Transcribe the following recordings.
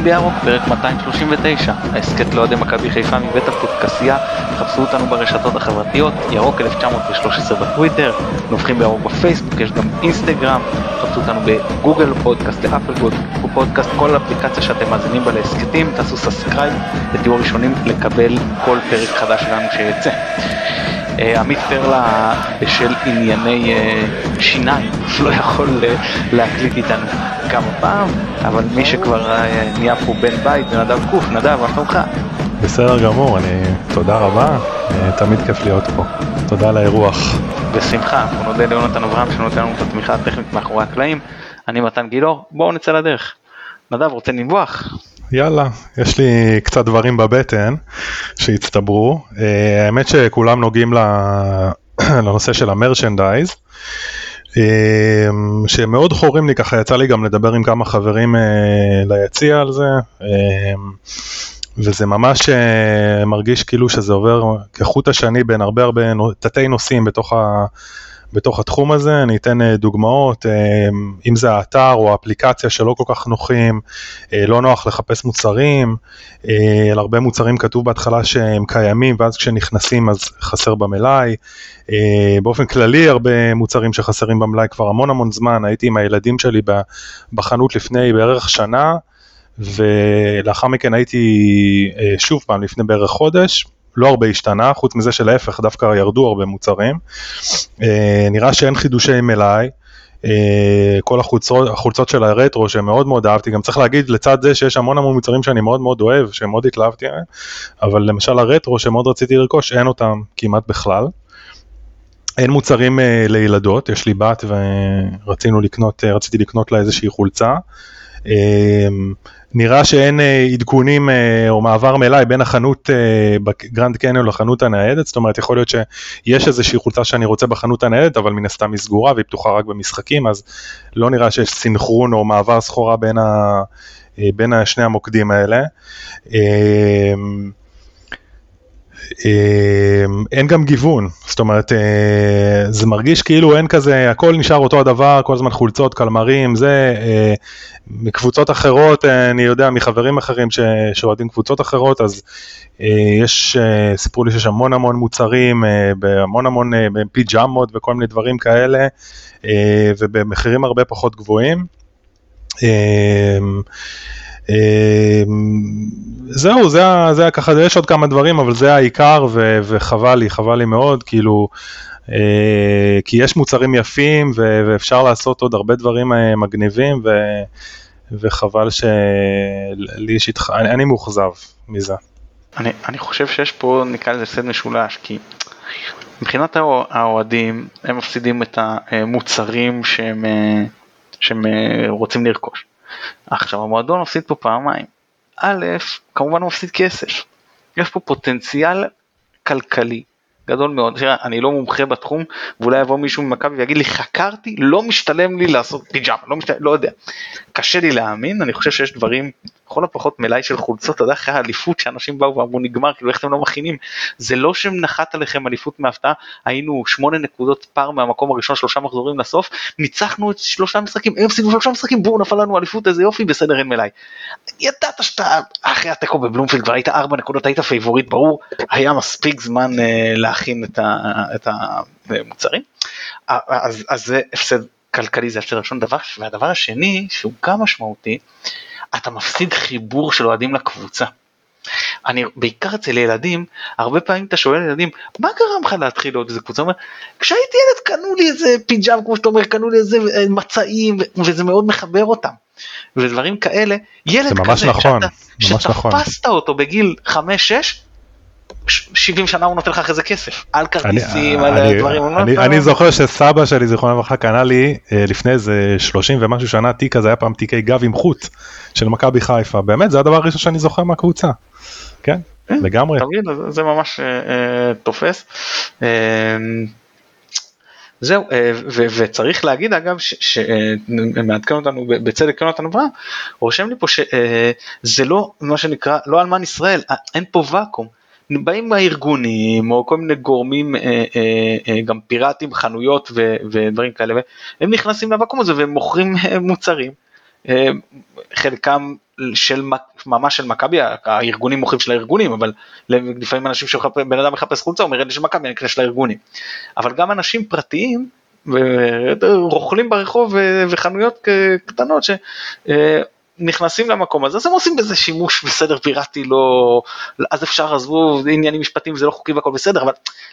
נובחים בירוק, פרק 239, ההסכת לאוהדי מכבי חיפה מבית הפודקסייה, חפשו אותנו ברשתות החברתיות, ירוק 1913 בטוויטר, נובחים בירוק בפייסבוק, יש גם אינסטגרם, חפשו אותנו בגוגל פודקאסט, לאפל פודקאסט, כל אפליקציה שאתם מאזינים בה להסכתים, תעשו subscribe ותהיו הראשונים לקבל כל פרק חדש שלנו שיצא. אה, עמית פרלה בשל ענייני אה, שיניים לא יכול אה, להקליט איתנו כמה פעם, אבל מי שכבר נהיה פה בן בית זה נדב קוף, נדב, מה שלומך? בסדר גמור, אני... תודה רבה, תמיד כיף להיות פה. תודה על האירוח. בשמחה, אנחנו נודה ליונתן אברהם שנותן לנו את התמיכה הטכנית מאחורי הקלעים. אני מתן גילאור, בואו נצא לדרך. נדב, רוצה לנבוח? יאללה, יש לי קצת דברים בבטן שהצטברו. אה, האמת שכולם נוגעים לנושא של המרשנדייז, אה, שמאוד חורים לי, ככה יצא לי גם לדבר עם כמה חברים אה, ליציע על זה, וזה ממש מרגיש כאילו שזה עובר כחוט השני בין הרבה הרבה תתי נושאים בתוך ה... בתוך התחום הזה, אני אתן אה, דוגמאות, אה, אם זה האתר או האפליקציה שלא כל כך נוחים, אה, לא נוח לחפש מוצרים, על הרבה מוצרים כתוב בהתחלה שהם קיימים ואז כשנכנסים אז חסר במלאי, באופן כללי הרבה מוצרים שחסרים במלאי כבר המון המון זמן, הייתי עם הילדים שלי בחנות לפני בערך שנה, ולאחר מכן הייתי שוב פעם לפני בערך חודש, לא הרבה השתנה, חוץ מזה שלהפך דווקא ירדו הרבה מוצרים. אה, נראה שאין חידושי מלאי. אה, כל החולצות, החולצות של הרטרו שמאוד מאוד אהבתי, גם צריך להגיד לצד זה שיש המון המון מוצרים שאני מאוד מאוד אוהב, שמאוד התלהבתי עליהם, אבל למשל הרטרו שמאוד רציתי לרכוש, אין אותם כמעט בכלל. אין מוצרים לילדות, יש לי בת ורצינו לקנות, רציתי לקנות לה איזושהי חולצה. Uh, נראה שאין אה, עדכונים אה, או מעבר מלאי בין החנות אה, בגרנד קניון לחנות הניידת, זאת אומרת יכול להיות שיש איזושהי חולצה שאני רוצה בחנות הניידת, אבל מן הסתם היא סגורה והיא פתוחה רק במשחקים, אז לא נראה שיש סינכרון או מעבר סחורה בין, ה, בין שני המוקדים האלה. אמ, אין גם גיוון, זאת אומרת, אה, זה מרגיש כאילו אין כזה, הכל נשאר אותו הדבר, כל הזמן חולצות, קלמרים, זה, אה, מקבוצות אחרות, אה, אני יודע מחברים אחרים שאוהדים קבוצות אחרות, אז יש, סיפרו לי שיש המון המון מוצרים, בהמון המון פיג'מות וכל מיני דברים כאלה, ובמחירים הרבה פחות גבוהים. אמ, זהו, זה, זה ככה, יש עוד כמה דברים, אבל זה העיקר, ו, וחבל לי, חבל לי מאוד, כאילו, אה, כי יש מוצרים יפים, ו, ואפשר לעשות עוד הרבה דברים אה, מגניבים, ו, וחבל שלי יש איתך, אני, אני מאוכזב מזה. אני, אני חושב שיש פה, נקרא לזה סד משולש, כי מבחינת האוהדים, הם מפסידים את המוצרים שהם, אה, שהם רוצים לרכוש. עכשיו המועדון מפסיד פה פעמיים. א', כמובן הוא מפסיד כסף. יש פה פוטנציאל כלכלי גדול מאוד. תראה, אני לא מומחה בתחום, ואולי יבוא מישהו ממכבי ויגיד לי, חקרתי, לא משתלם לי לעשות פיג'מה, לא משתלם, לא יודע. קשה לי להאמין, אני חושב שיש דברים, לכל הפחות מלאי של חולצות, אתה יודע, אחרי האליפות שאנשים באו ואמרו נגמר, כאילו איך אתם לא מכינים, זה לא שנחת עליכם אליפות מהפתעה, היינו שמונה נקודות פער מהמקום הראשון, שלושה מחזורים לסוף, ניצחנו את שלושה משחקים, הם הפסידו שלושה משחקים, בואו נפל לנו אליפות, איזה יופי, בסדר, אין מלאי. ידעת שאתה, אחרי התיקו בבלומפילד כבר היית ארבע נקודות, היית פייבוריט, ברור, היה מספיק זמן אה, להכין את, ה, את המוצרים, אז, אז זה הפסד כלכלי זה הפסד ראשון. דבר, והדבר השני שהוא גם משמעותי, אתה מפסיד חיבור של אוהדים לקבוצה. אני בעיקר אצל ילדים, הרבה פעמים אתה שואל ילדים, מה גרם לך להתחיל עוד איזה קבוצה? כשהייתי ילד קנו לי איזה פיג'ם, כמו שאתה אומר, קנו לי איזה אה, מצעים, וזה מאוד מחבר אותם. ודברים כאלה, ילד כזה, נכון, שאתה, נכון. שתפסת אותו בגיל 5-6, 70 שנה הוא נותן לך אחרי זה כסף, על כרטיסים, על אני, דברים. אני, אני, אני זוכר שסבא שלי, זיכרונו לברכה, קנה לי אה, לפני איזה 30 ומשהו שנה תיק הזה, היה פעם תיקי גב עם חוט של מכבי חיפה, באמת, זה הדבר הראשון שאני זוכר מהקבוצה. כן, כן לגמרי. תמיד, זה ממש אה, אה, תופס. אה, זהו, אה, וצריך להגיד אגב, שמעדכן אותנו בצדק אותנו אברהם, רושם לי פה שזה לא מה שנקרא, לא אלמן ישראל, אין פה ואקום. באים הארגונים או כל מיני גורמים אה, אה, אה, גם פיראטים חנויות ודברים כאלה והם נכנסים למקום הזה והם מוכרים מוצרים חלקם של ממש של מכבי, הארגונים מוכרים של הארגונים, אבל לפעמים אנשים שבן אדם מחפש חולצה, אומר לי של מכבי, אני אקנה של הארגונים. אבל גם אנשים פרטיים, רוכלים ברחוב וחנויות קטנות נכנסים למקום הזה, אז הם עושים בזה שימוש בסדר פיראטי, לא, אז אפשר, עזבו עניינים משפטיים, זה לא חוקי והכל בסדר, אבל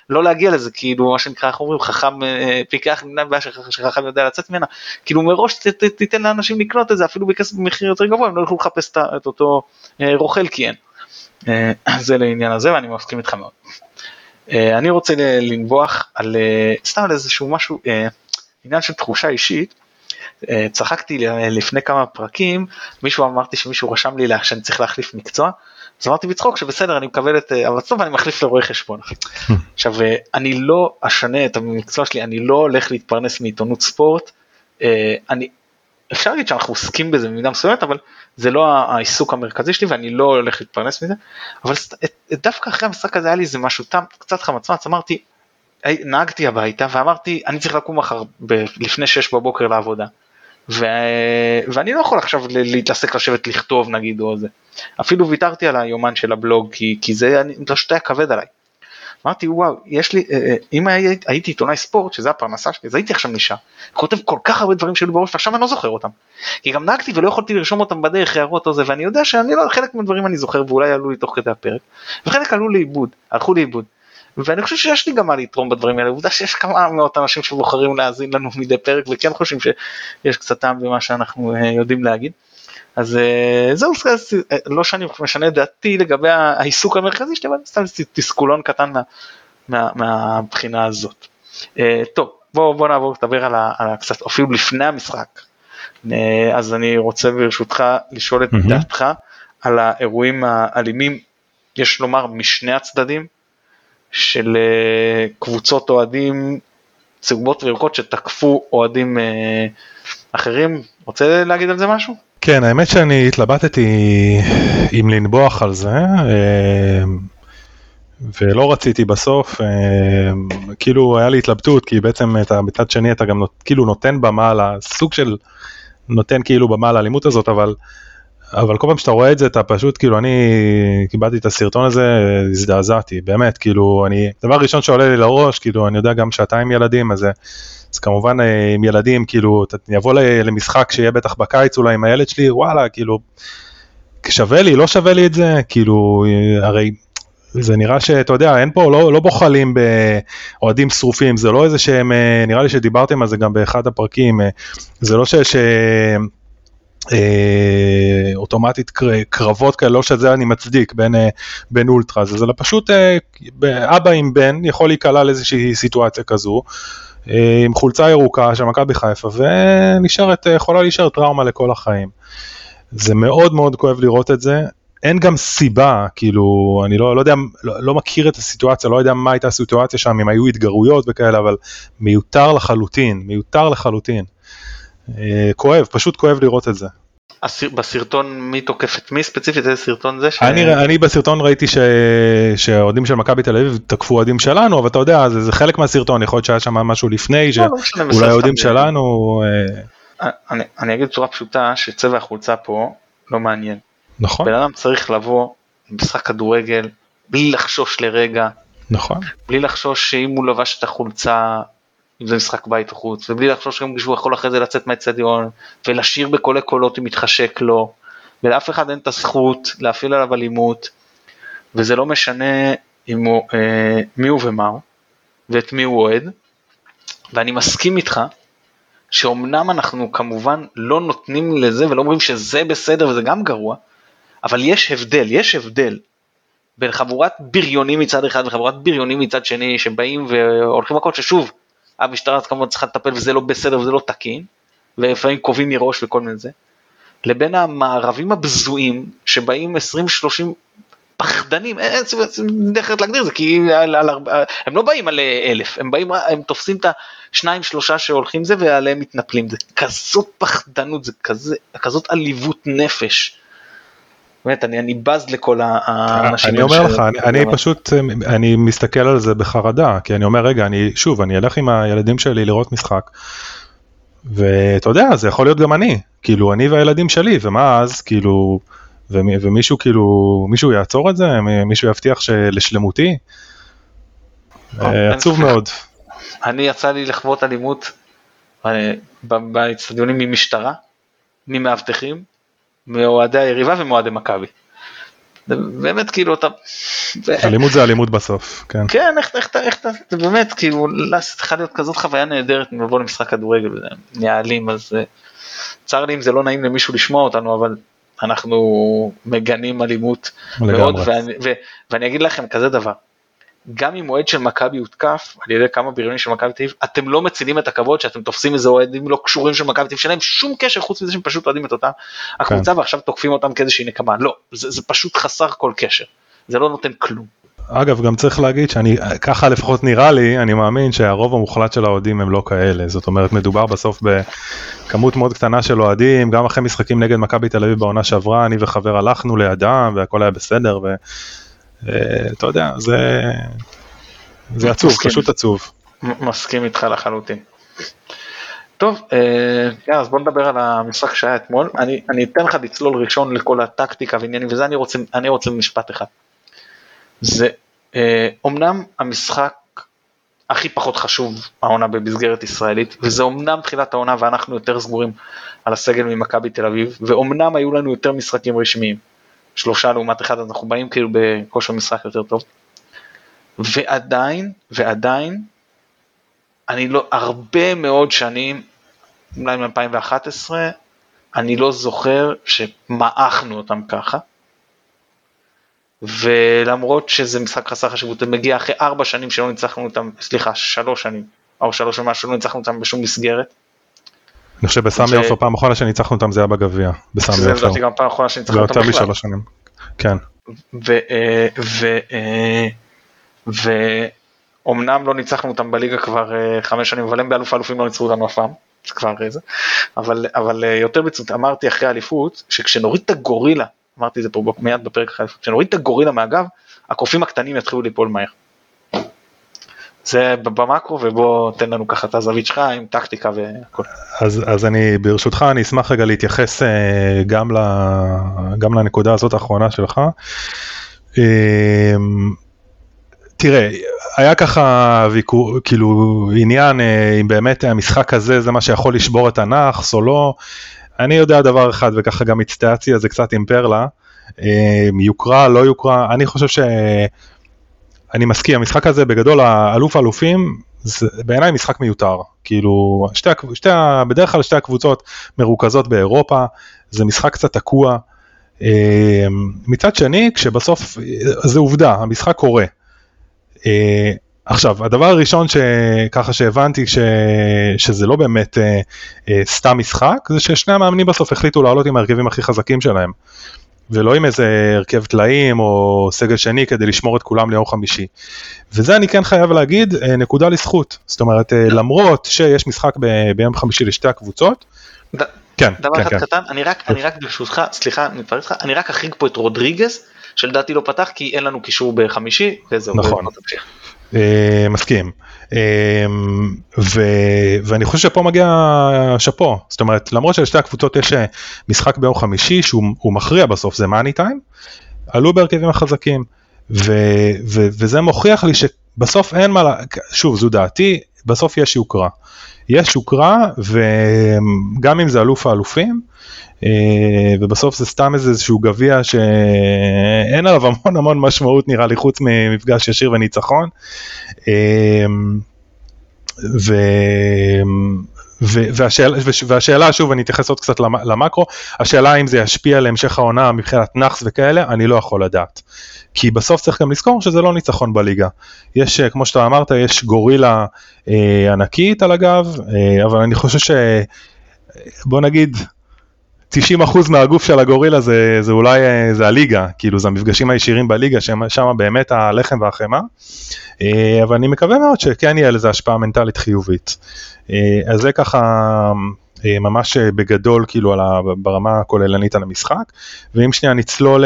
לא להגיע לזה, כאילו, מה שנקרא, איך אומרים, חכם, אה, פיקח מדינה בעיה שחכם יודע לצאת ממנה, כאילו מראש ת, ת, תיתן לאנשים לקנות את זה, אפילו בכסף במחיר יותר גבוה, הם לא יוכלו לחפש את אותו אה, רוכל כי אין. אה, זה לעניין הזה, ואני מסכים איתך מאוד. אני רוצה לנבוח על, סתם על איזשהו משהו, עניין של תחושה אישית. אה, צחקתי לפני כמה פרקים, מישהו אמרתי שמישהו רשם לי שאני צריך להחליף מקצוע, אז אמרתי בצחוק שבסדר אני מקבל את המלצות ואני מחליף לרואה חשבון. עכשיו אה, אני לא אשנה את המקצוע שלי, אני לא הולך להתפרנס מעיתונות ספורט, אה, אני, אפשר להגיד שאנחנו עוסקים בזה במידה מסוימת אבל זה לא העיסוק המרכזי שלי ואני לא הולך להתפרנס מזה, אבל דווקא אחרי המשחק הזה היה לי איזה משהו תם קצת חמצמץ, אמרתי נהגתי הביתה ואמרתי אני צריך לקום מחר לפני 6 בבוקר לעבודה. ו... ואני לא יכול עכשיו להתעסק לשבת לכתוב נגיד או זה. אפילו ויתרתי על היומן של הבלוג כי, כי זה פשוט היה כבד עליי. אמרתי וואו יש לי אה, אה, אם הייתי, הייתי עיתונאי ספורט שזה הפרנסה שלי אז הייתי עכשיו נשאר כותב כל כך הרבה דברים שהיו בראש ועכשיו אני לא זוכר אותם. כי גם נהגתי ולא יכולתי לרשום אותם בדרך הערות או זה ואני יודע שאני לא חלק מהדברים אני זוכר ואולי עלו לי תוך כדי הפרק וחלק עלו לאיבוד הלכו לאיבוד. ואני חושב שיש לי גם מה לתרום בדברים האלה, עובדה שיש כמה מאות אנשים שבוחרים להאזין לנו מדי פרק וכן חושבים שיש קצת טעם במה שאנחנו אה, יודעים להגיד. אז אה, זהו, אה, לא שאני משנה דעתי לגבי העיסוק המרכזי שלי, אבל סתם תסכולון קטן מה, מה, מהבחינה הזאת. טוב, בוא, בוא נעבור לדבר על, ה, על קצת, אפילו לפני המשחק. אז אני רוצה ברשותך לשאול את mm-hmm. דעתך על האירועים האלימים, יש לומר משני הצדדים, של אה, קבוצות אוהדים צהובות וירוקות שתקפו אוהדים אה, אחרים. רוצה להגיד על זה משהו? כן, האמת שאני התלבטתי אם לנבוח על זה, אה, ולא רציתי בסוף, כאילו היה לי התלבטות, כי בעצם אתה, מצד שני אתה גם כאילו נותן במה לסוג של, נותן כאילו במה לאלימות הזאת, אבל אבל כל פעם שאתה רואה את זה אתה פשוט כאילו אני קיבלתי את הסרטון הזה הזדעזעתי באמת כאילו אני דבר ראשון שעולה לי לראש כאילו אני יודע גם שאתה עם ילדים אז, אז כמובן אה, עם ילדים כאילו אני אבוא למשחק שיהיה בטח בקיץ אולי עם הילד שלי וואלה כאילו שווה לי לא שווה לי את זה כאילו הרי זה נראה שאתה יודע אין פה לא, לא בוחלים באוהדים שרופים זה לא איזה שהם אה, נראה לי שדיברתם על זה גם באחד הפרקים אה, זה לא שיש אה, אוטומטית קרבות כאלה, לא שזה אני מצדיק בין, אה, בין אולטרס, אלא פשוט אה, אבא עם בן יכול להיקלע לאיזושהי סיטואציה כזו. עם חולצה ירוקה של מכבי חיפה ונשארת, יכולה להישאר טראומה לכל החיים. זה מאוד מאוד כואב לראות את זה, אין גם סיבה, כאילו, אני לא, לא יודע, לא, לא מכיר את הסיטואציה, לא יודע מה הייתה הסיטואציה שם, אם היו התגרויות וכאלה, אבל מיותר לחלוטין, מיותר לחלוטין. אה, כואב, פשוט כואב לראות את זה. בסרטון מי תוקף את מי ספציפית איזה סרטון זה? ש... אני, אני בסרטון ראיתי. שהאוהדים של מכבי תל אביב תקפו אוהדים שלנו אבל אתה יודע זה, זה חלק מהסרטון יכול להיות שהיה שם משהו לפני לא, לא שאולי אוהדים שלנו. אה, אני, אני אגיד בצורה פשוטה שצבע החולצה פה לא מעניין. נכון. בן אדם צריך לבוא למשחק כדורגל בלי לחשוש לרגע. נכון. בלי לחשוש שאם הוא לבש את החולצה אם זה משחק בית חוץ, ובלי לחשוש גם שהוא יכול אחרי זה לצאת מהאצטדיון ולשיר בקולי קולות אם מתחשק לו, ולאף אחד אין את הזכות להפעיל עליו אלימות, וזה לא משנה אם הוא, אה, מי הוא ומה הוא, ואת מי הוא אוהד, ואני מסכים איתך שאומנם אנחנו כמובן לא נותנים לזה ולא אומרים שזה בסדר וזה גם גרוע, אבל יש הבדל, יש הבדל בין חבורת בריונים מצד אחד וחבורת בריונים מצד שני שבאים והולכים מכות ששוב המשטרה כמובן צריכה לטפל וזה לא בסדר וזה לא תקין, ולפעמים קובעים מראש וכל מיני זה, לבין המערבים הבזויים שבאים 20-30 פחדנים, אין דרך אחרת להגדיר זה, כי על, על, הם לא באים על אלף, הם באים, הם תופסים את השניים שלושה שהולכים זה ועליהם מתנפלים, זה כזאת פחדנות, זה כזה, כזאת עליבות נפש. באמת, אני, אני בז לכל האנשים. אני אומר לך, אני, אני פשוט, אני מסתכל על זה בחרדה, כי אני אומר, רגע, אני, שוב, אני אלך עם הילדים שלי לראות משחק, ואתה יודע, זה יכול להיות גם אני, כאילו אני והילדים שלי, ומה אז, כאילו, ומי, ומישהו כאילו, מישהו יעצור את זה? מישהו יבטיח שלשלמותי? אה, עצוב מאוד. אני יצא לי לחוות אלימות אה, באצטדיונים ממשטרה, ממאבטחים, מאוהדי היריבה ומאוהדי מכבי. באמת כאילו אתה... אלימות זה אלימות בסוף, כן. כן, איך, איך, איך, איך זה באמת כאילו, צריכה להיות כזאת חוויה נהדרת לבוא למשחק כדורגל, נהיה אלים, אז אה, צר לי אם זה לא נעים למישהו לשמוע אותנו, אבל אנחנו מגנים אלימות מאוד, ואני, ו, ואני אגיד לכם כזה דבר, גם אם אוהד של מכבי הותקף על ידי כמה בריונים של מכבי תל אביב, אתם לא מצילים את הכבוד שאתם תופסים איזה אוהדים לא קשורים של מכבי תל אביב, שאין שום קשר חוץ מזה שהם פשוט אוהדים את אותה הקבוצה כן. ועכשיו תוקפים אותם כאיזושהי נקמה, לא, זה, זה פשוט חסר כל קשר, זה לא נותן כלום. אגב, גם צריך להגיד שאני, ככה לפחות נראה לי, אני מאמין שהרוב המוחלט של האוהדים הם לא כאלה. זאת אומרת, מדובר בסוף בכמות מאוד קטנה של אוהדים, גם אחרי משחקים נגד מכבי תל אביב בעונה שעברה, אני וחבר הלכנו לידם והכל היה בסדר, ואתה יודע, זה, זה עצוב, מסכים. פשוט עצוב. מסכים איתך לחלוטין. טוב, אה, אז בוא נדבר על המשחק שהיה אתמול. אני, אני אתן לך לצלול ראשון לכל הטקטיקה ועניינים וזה, אני רוצה, אני רוצה משפט אחד. זה אה, אומנם המשחק הכי פחות חשוב העונה במסגרת ישראלית, וזה אומנם תחילת העונה ואנחנו יותר סגורים על הסגל ממכבי תל אביב, ואומנם היו לנו יותר משחקים רשמיים, שלושה לעומת אחד, אז אנחנו באים כאילו בכושר משחק יותר טוב, ועדיין, ועדיין, אני לא, הרבה מאוד שנים, אולי מ-2011, אני לא זוכר שמעכנו אותם ככה. ולמרות שזה משחק חסר חשיבות, זה מגיע אחרי ארבע שנים שלא ניצחנו אותם, סליחה, שלוש שנים, או שלוש ומשהו, לא ניצחנו אותם בשום מסגרת. אני חושב בסמי עופר פעם אחרונה שניצחנו אותם זה היה בגביע, בסמי עופר. זה לדעתי גם פעם אחרונה שניצחנו אותם בכלל. לא יותר משלוש שנים, כן. ואומנם לא ניצחנו אותם בליגה כבר אה, חמש שנים, אבל הם באלוף האלופים לא ניצחו אותנו אף פעם, זה כבר איזה, אבל, אבל אה, יותר בצומת, אמרתי אחרי האליפות, שכשנוריד את הגורילה אמרתי את זה פה מיד בפרק אחר, כשנוריד את הגורילה מהגב, הקופים הקטנים יתחילו ליפול מהר. זה במקרו ובוא תן לנו ככה את הזווית שלך עם טקטיקה והכל. אז, אז אני ברשותך אני אשמח רגע להתייחס אה, גם, ל, גם לנקודה הזאת האחרונה שלך. אה, תראה, היה ככה ויקור, כאילו עניין אה, אם באמת המשחק הזה זה מה שיכול לשבור את הנאחס או לא. אני יודע דבר אחד וככה גם הצטעצתי על זה קצת עם פרלה, יוקרה, לא יוקרה, אני חושב ש... אני מסכים, המשחק הזה בגדול, האלוף האלופים, זה בעיניי משחק מיותר. כאילו, שתי, שתי, בדרך כלל שתי הקבוצות מרוכזות באירופה, זה משחק קצת תקוע. אה, מצד שני, כשבסוף, זה עובדה, המשחק קורה. אה, עכשיו, הדבר הראשון שככה שהבנתי ש... שזה לא באמת אה, אה, סתם משחק, זה ששני המאמנים בסוף החליטו לעלות עם ההרכבים הכי חזקים שלהם. ולא עם איזה הרכב טלאים או סגל שני כדי לשמור את כולם ליום חמישי. וזה אני כן חייב להגיד, אה, נקודה לזכות. זאת אומרת, אה, למרות שיש משחק ב... ביום חמישי לשתי הקבוצות, ד... כן, דבר כן, אחד כן. קטן, אני רק, אני רק ברשותך, סליחה, אני מתפרץ לך, אני רק אחריג פה את רודריגז, שלדעתי לא פתח כי אין לנו קישור בחמישי, וזהו. נכון. אה, מסכים. אה, ו, ואני חושב שפה מגיע שאפו, זאת אומרת למרות שלשתי הקבוצות יש אה, משחק ביום חמישי שהוא מכריע בסוף זה מאני טיים, עלו בהרכבים החזקים ו, ו, וזה מוכיח לי שבסוף אין מה, שוב זו דעתי, בסוף יש יוקרה. יש יוקרה וגם אם זה אלוף האלופים אה, ובסוף זה סתם איזשהו גביע שאין עליו המון המון משמעות נראה לי חוץ ממפגש ישיר וניצחון. אה, ו... והשאלה, והשאלה, שוב אני אתייחס עוד קצת למקרו, השאלה אם זה ישפיע על המשך העונה מבחינת נאחס וכאלה, אני לא יכול לדעת. כי בסוף צריך גם לזכור שזה לא ניצחון בליגה. יש, כמו שאתה אמרת, יש גורילה אה, ענקית על הגב, אה, אבל אני חושב ש... בוא נגיד, 90% מהגוף של הגורילה זה, זה אולי, אה, זה הליגה, כאילו זה המפגשים הישירים בליגה, שם באמת הלחם והחמאה, אה, אבל אני מקווה מאוד שכן יהיה לזה השפעה מנטלית חיובית. אה, אז זה ככה ממש בגדול כאילו על ה, ברמה הכוללנית על המשחק, ואם שנייה נצלול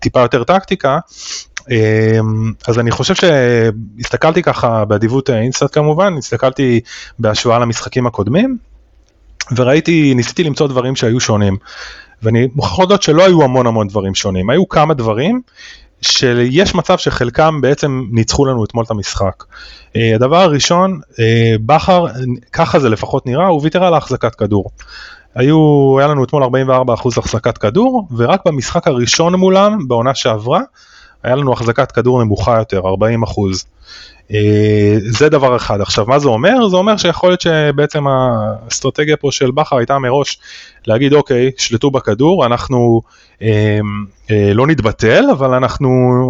טיפה יותר טקטיקה, אז אני חושב שהסתכלתי ככה באדיבות אינסטאט כמובן, הסתכלתי בהשוואה למשחקים הקודמים, וראיתי, ניסיתי למצוא דברים שהיו שונים. ואני מוכרח להודות שלא היו המון המון דברים שונים, היו כמה דברים שיש מצב שחלקם בעצם ניצחו לנו אתמול את המשחק. אה, הדבר הראשון, אה, בכר, ככה זה לפחות נראה, הוא ויתר על החזקת כדור. היו, היה לנו אתמול 44% החזקת כדור, ורק במשחק הראשון מולם, בעונה שעברה, היה לנו החזקת כדור נמוכה יותר, 40%. אה, זה דבר אחד. עכשיו, מה זה אומר? זה אומר שיכול להיות שבעצם האסטרטגיה פה של בכר הייתה מראש להגיד, אוקיי, שלטו בכדור, אנחנו אה, אה, לא נתבטל, אבל אנחנו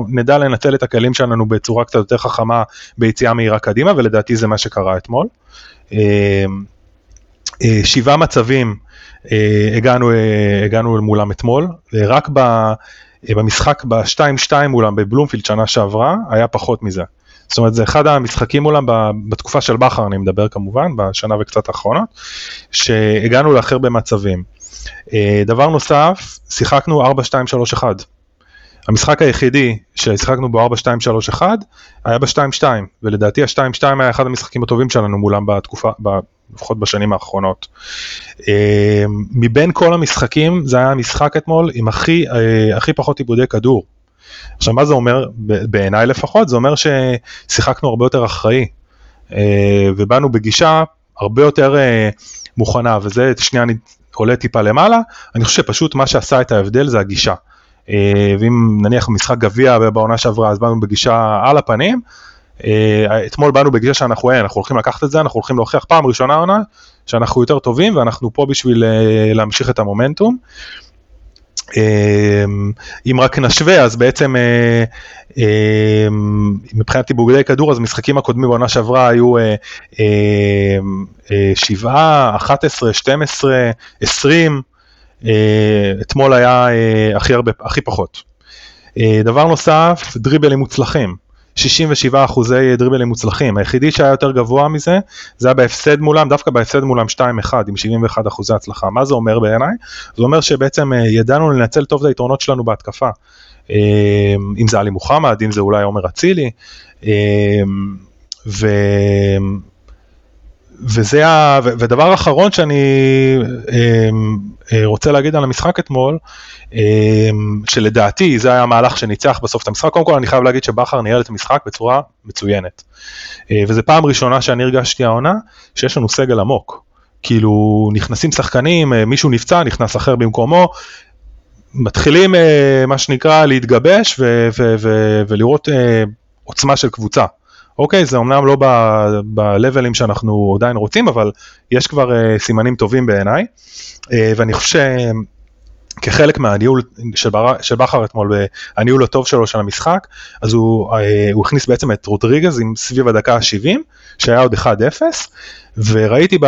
נדע לנצל את הכלים שלנו בצורה קצת יותר חכמה ביציאה מהירה קדימה, ולדעתי זה מה שקרה אתמול. אה, אה, שבעה מצבים אה, הגענו, אה, הגענו מולם אתמול, רק ב, אה, במשחק ב-2-2 מולם בבלומפילד שנה שעברה, היה פחות מזה. זאת אומרת, זה אחד המשחקים מולם בתקופה של בכר, אני מדבר כמובן, בשנה וקצת האחרונות, שהגענו לאחר במצבים. אה, דבר נוסף, שיחקנו 4-2-3-1. המשחק היחידי ששיחקנו בו 4-2-3-1 היה ב-2-2, ולדעתי ה-2-2 היה אחד המשחקים הטובים שלנו מולם בתקופה, לפחות בשנים האחרונות. אה, מבין כל המשחקים זה היה המשחק אתמול עם הכי, אה, הכי פחות עיבודי כדור. עכשיו מה זה אומר, בעיניי לפחות, זה אומר ששיחקנו הרבה יותר אחראי, אה, ובאנו בגישה הרבה יותר מוכנה, וזה שנייה עולה טיפה למעלה, אני חושב שפשוט מה שעשה את ההבדל זה הגישה. אה, ואם נניח משחק גביע בעונה שעברה אז באנו בגישה על הפנים, אתמול באנו בגישה שאנחנו אין, אנחנו הולכים לקחת את זה, אנחנו הולכים להוכיח פעם ראשונה עונה שאנחנו יותר טובים ואנחנו פה בשביל להמשיך את המומנטום. אם רק נשווה אז בעצם אה, מבחינת עיבודי כדור אז המשחקים הקודמים בעונה שעברה היו 7, 11, 12, 20, אתמול היה אה, הכי הרבה, הכי פחות. אה, דבר נוסף, דריבלים מוצלחים. 67 אחוזי דריבלים מוצלחים, היחידי שהיה יותר גבוה מזה, זה היה בהפסד מולם, דווקא בהפסד מולם 2-1 עם 71 אחוזי הצלחה. מה זה אומר בעיניי? זה אומר שבעצם אה, ידענו לנצל טוב את היתרונות שלנו בהתקפה. אה, אם זה עלי מוחמד, אם זה אולי עומר אצילי, אה, ו... וזה ה... ודבר אחרון שאני רוצה להגיד על המשחק אתמול, אמ, שלדעתי זה היה המהלך שניצח בסוף את המשחק. קודם כל אני חייב להגיד שבכר ניהל את המשחק בצורה מצוינת. אה, וזו פעם ראשונה שאני הרגשתי העונה שיש לנו סגל עמוק. כאילו נכנסים שחקנים, אה, מישהו נפצע, נכנס אחר במקומו, מתחילים אה, מה שנקרא להתגבש ו- ו- ו- ולראות עוצמה של קבוצה. אוקיי, זה אמנם לא ב-levels שאנחנו עדיין רוצים, אבל יש כבר סימנים טובים בעיניי, ואני חושב כחלק מהניהול של, בר... של בכר אתמול, הניהול הטוב שלו של המשחק, אז הוא, אה, הוא הכניס בעצם את רודריגז עם סביב הדקה ה-70, שהיה עוד 1-0, וראיתי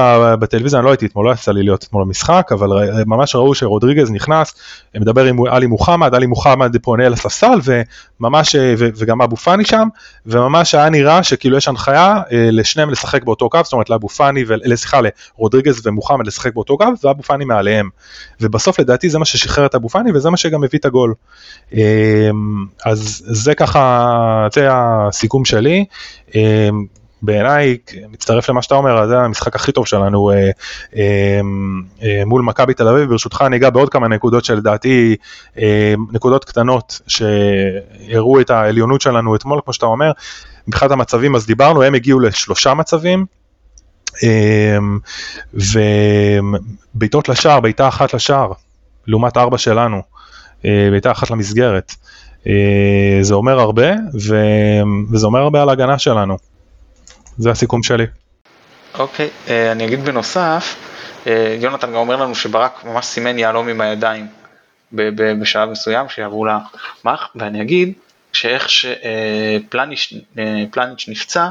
בטלוויזיה, אני לא הייתי אתמול, לא יצא לי להיות אתמול במשחק, אבל ממש ראו שרודריגז נכנס, מדבר עם עלי מוחמד, עלי מוחמד פונה לספסל, וממש, וגם אבו פאני שם, וממש היה נראה שכאילו יש הנחיה אה, לשניהם לשחק באותו קו, זאת אומרת לאבו פאני, סליחה, לרודריגז ומוחמד לשחק באותו קו, ואבו פאני מעליהם. ובסוף לדעתי זה מה ששחרר את אבו פאני, וזה מה שגם הביא את הגול. אמ, אז זה ככה, זה הסיכום שלי. בעיניי, מצטרף למה שאתה אומר, זה המשחק הכי טוב שלנו אה, אה, אה, מול מכבי תל אביב. ברשותך אני אגע בעוד כמה נקודות שלדעתי, אה, נקודות קטנות שהראו את העליונות שלנו אתמול, כמו שאתה אומר. מבחינת המצבים אז דיברנו, הם הגיעו לשלושה מצבים. אה, ובעיטות לשער, בעיטה אחת לשער, לעומת ארבע שלנו, אה, בעיטה אחת למסגרת. אה, זה אומר הרבה. וזה אומר הרבה על ההגנה שלנו. זה הסיכום שלי. אוקיי, okay, אה, אני אגיד בנוסף, אה, יונתן גם אומר לנו שברק ממש סימן יהלום עם הידיים בשלב מסוים שיעברו למח, ואני אגיד שאיך שפלניץ' אה, נפצע,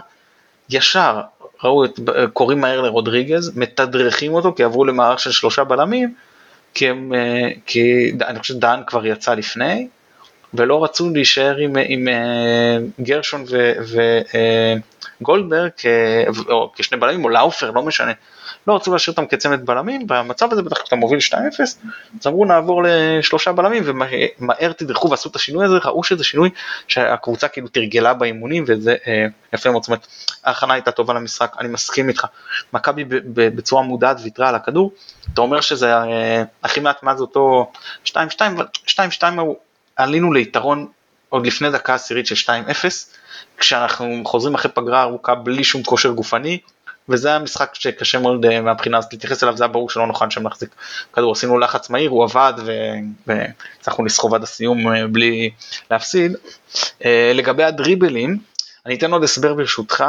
ישר ראו את, קוראים מהר לרודריגז, מתדרכים אותו כי עברו למערך של שלושה בלמים, כי, הם, כי אני חושב שדן כבר יצא לפני, ולא רצו להישאר עם, עם גרשון ו, גולדברג כשני בלמים או לאופר, לא משנה. לא רצו להשאיר אותם כצמד בלמים, במצב הזה בטח כשאתה מוביל 2-0, אז אמרו נעבור לשלושה בלמים ומהר תדרכו ועשו את השינוי הזה, ראו שזה שינוי שהקבוצה כאילו תרגלה באימונים וזה אה, יפה מאוד, זאת אומרת ההכנה הייתה טובה למשחק, אני מסכים איתך, מכבי בצורה מודעת ויתרה על הכדור, אתה אומר שזה אה, הכי מעט מאז אותו 2-2, 2-2 עלינו ליתרון עוד לפני דקה עשירית של 2-0, כשאנחנו חוזרים אחרי פגרה ארוכה בלי שום כושר גופני, וזה היה משחק שקשה מאוד אה, מהבחינה הזאת להתייחס אליו, זה היה ברור שלא נוכל שם להחזיק כדור, עשינו לחץ מהיר, הוא עבד והצלחנו לסחוב עד הסיום אה, בלי להפסיד. אה, לגבי הדריבלים, אני אתן עוד הסבר ברשותך,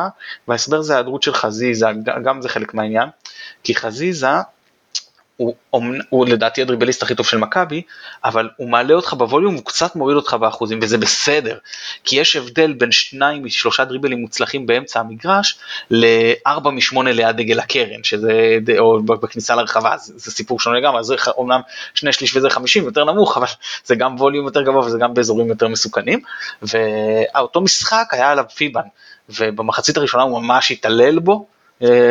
וההסבר זה ההיעדרות של חזיזה, גם זה חלק מהעניין, כי חזיזה הוא, הוא לדעתי הדריבליסט הכי טוב של מכבי, אבל הוא מעלה אותך בווליום, הוא קצת מוריד אותך באחוזים, וזה בסדר, כי יש הבדל בין שניים משלושה דריבלים מוצלחים באמצע המגרש, לארבע משמונה ליד דגל הקרן, שזה, או בכניסה לרחבה, זה, זה סיפור שונה לגמרי, זה אומנם שני שליש וזה חמישים, יותר נמוך, אבל זה גם ווליום יותר גבוה וזה גם באזורים יותר מסוכנים, ואותו משחק היה עליו פיבן, ובמחצית הראשונה הוא ממש התעלל בו,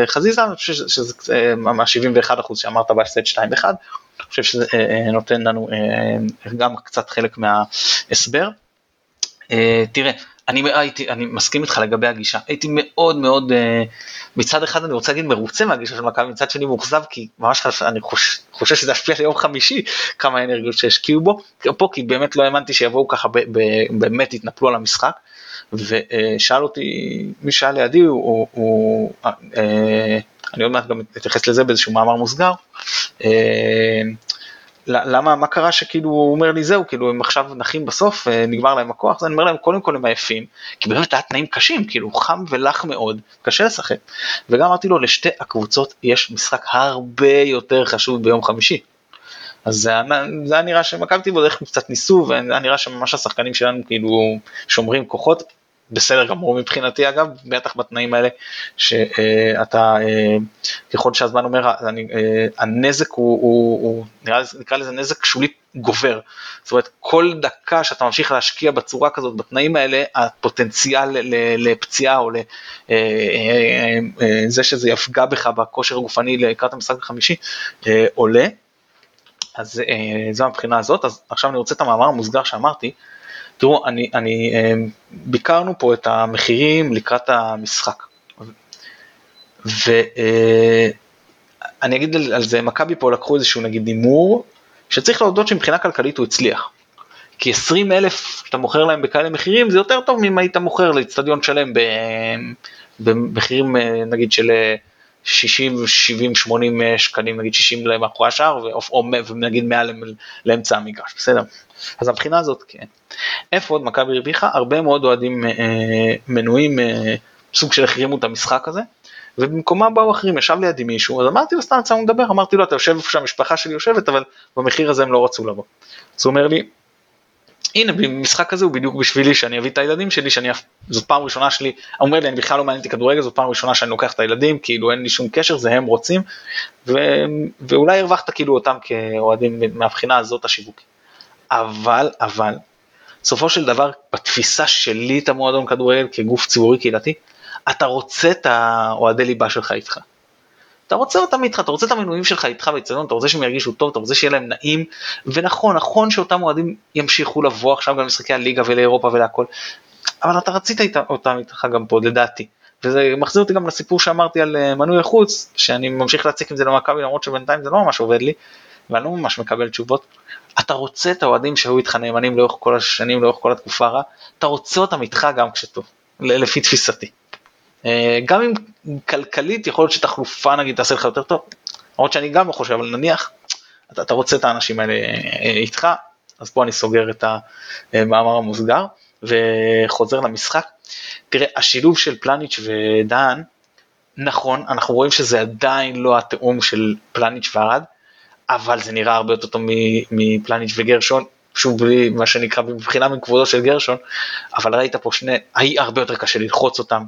חזיזה, אני חושב שזה אה, ממש 71 אחוז שאמרת בהפסד 2-1, אני חושב שזה אה, נותן לנו גם קצת חלק מההסבר. תראה, אני, הייתי, אני מסכים איתך לגבי הגישה, הייתי מאוד מאוד, מצד אחד אני רוצה להגיד מרוצה מהגישה של מכבי, מצד שני מאוכזב, כי ממש חש, אני חוש, חושב שזה ישפיע ליום חמישי, כמה אנרגיות שהשקיעו בו, פה כי באמת לא האמנתי שיבואו ככה, באמת יתנפלו על המשחק. ושאל אותי, מי שאל לידי, הוא, הוא, אה, אני עוד מעט גם אתייחס לזה באיזשהו מאמר מוסגר, אה, למה, מה קרה שכאילו הוא אומר לי זהו, כאילו הם עכשיו נחים בסוף, אה, נגמר להם הכוח, אז אני אומר להם קודם כל הם עייפים, כי באמת היה תנאים קשים, כאילו חם ולח מאוד, קשה לשחק. וגם אמרתי לו, לשתי הקבוצות יש משחק הרבה יותר חשוב ביום חמישי. אז זה היה נראה שמכבי תל אביב קצת ניסו, וזה היה נראה שממש השחקנים שלנו כאילו שומרים כוחות, בסדר גמור מבחינתי אגב, בטח בתנאים האלה, שאתה, אה, ככל שהזמן אומר, אני, אה, הנזק הוא, הוא, הוא נראה, נקרא לזה נזק שולי גובר. זאת אומרת, כל דקה שאתה ממשיך להשקיע בצורה כזאת, בתנאים האלה, הפוטנציאל לפציעה או לזה אה, שזה יפגע בך בכושר הגופני לקראת המשחק החמישי, עולה. אז זו מבחינה הזאת, אז עכשיו אני רוצה את המאמר המוסגר שאמרתי, תראו, אני, אני, אמ, ביקרנו פה את המחירים לקראת המשחק. ואני אה, אגיד על זה, מכבי פה לקחו איזשהו נגיד הימור, שצריך להודות שמבחינה כלכלית הוא הצליח. כי 20 אלף שאתה מוכר להם בכאלה מחירים זה יותר טוב ממה היית מוכר לאצטדיון שלם במחירים אה, נגיד של 60, 70, 80 שקלים, נגיד 60 למאחורי השאר, או נגיד 100 לאמצע המגרש, בסדר? אז הבחינה הזאת כן. איפה עוד מכבי הרוויחה? הרבה מאוד אוהדים אה, מנויים, אה, סוג של החרימו את המשחק הזה, ובמקומם באו אחרים, ישב לידי מישהו, אז אמרתי לו סתם יצאנו לדבר, אמרתי לו אתה יושב איפה שהמשפחה שלי יושבת, אבל במחיר הזה הם לא רצו לבוא. אז הוא אומר לי, הנה במשחק הזה הוא בדיוק בשבילי שאני אביא את הילדים שלי שאני זאת פעם ראשונה שלי אומר לי אני בכלל לא מעניין אותי כדורגל זאת פעם ראשונה שאני לוקח את הילדים כאילו אין לי שום קשר זה הם רוצים ו... ואולי הרווחת כאילו אותם כאוהדים מהבחינה הזאת השיווקית. אבל אבל בסופו של דבר בתפיסה שלי את המועדון כדורגל כגוף ציבורי קהילתי אתה רוצה את האוהדי ליבה שלך איתך. אתה רוצה אותם איתך, אתה רוצה את המנויים שלך איתך באצטדיון, אתה רוצה שהם ירגישו טוב, אתה רוצה שיהיה להם נעים, ונכון, נכון שאותם אוהדים ימשיכו לבוא עכשיו גם למשחקי הליגה ולאירופה ולהכל, אבל אתה רצית אותם איתך גם פה, לדעתי. וזה מחזיר אותי גם לסיפור שאמרתי על אה, מנוי החוץ, שאני ממשיך להציק עם זה למכבי למרות שבינתיים זה לא ממש עובד לי, ואני לא ממש מקבל תשובות. אתה רוצה את האוהדים שהיו איתך נאמנים לאורך כל השנים, לאורך כל התקופה הרע, אתה רוצה אותם איתך גם כשטוב, לפי תפיסתי. אה, גם אם כלכלית יכול להיות שתחלופה נגיד תעשה לך יותר טוב, למרות שאני גם לא חושב, אבל נניח אתה, אתה רוצה את האנשים האלה אה, איתך, אז פה אני סוגר את המאמר המוסגר וחוזר למשחק. תראה, השילוב של פלניץ' ודן, נכון, אנחנו רואים שזה עדיין לא התיאום של פלניץ' וארד, אבל זה נראה הרבה יותר טוב מפלניץ' וגרשון, שוב בלי מה שנקרא מבחינה מכבודו של גרשון, אבל ראית פה שני, היה הרבה יותר קשה ללחוץ אותם,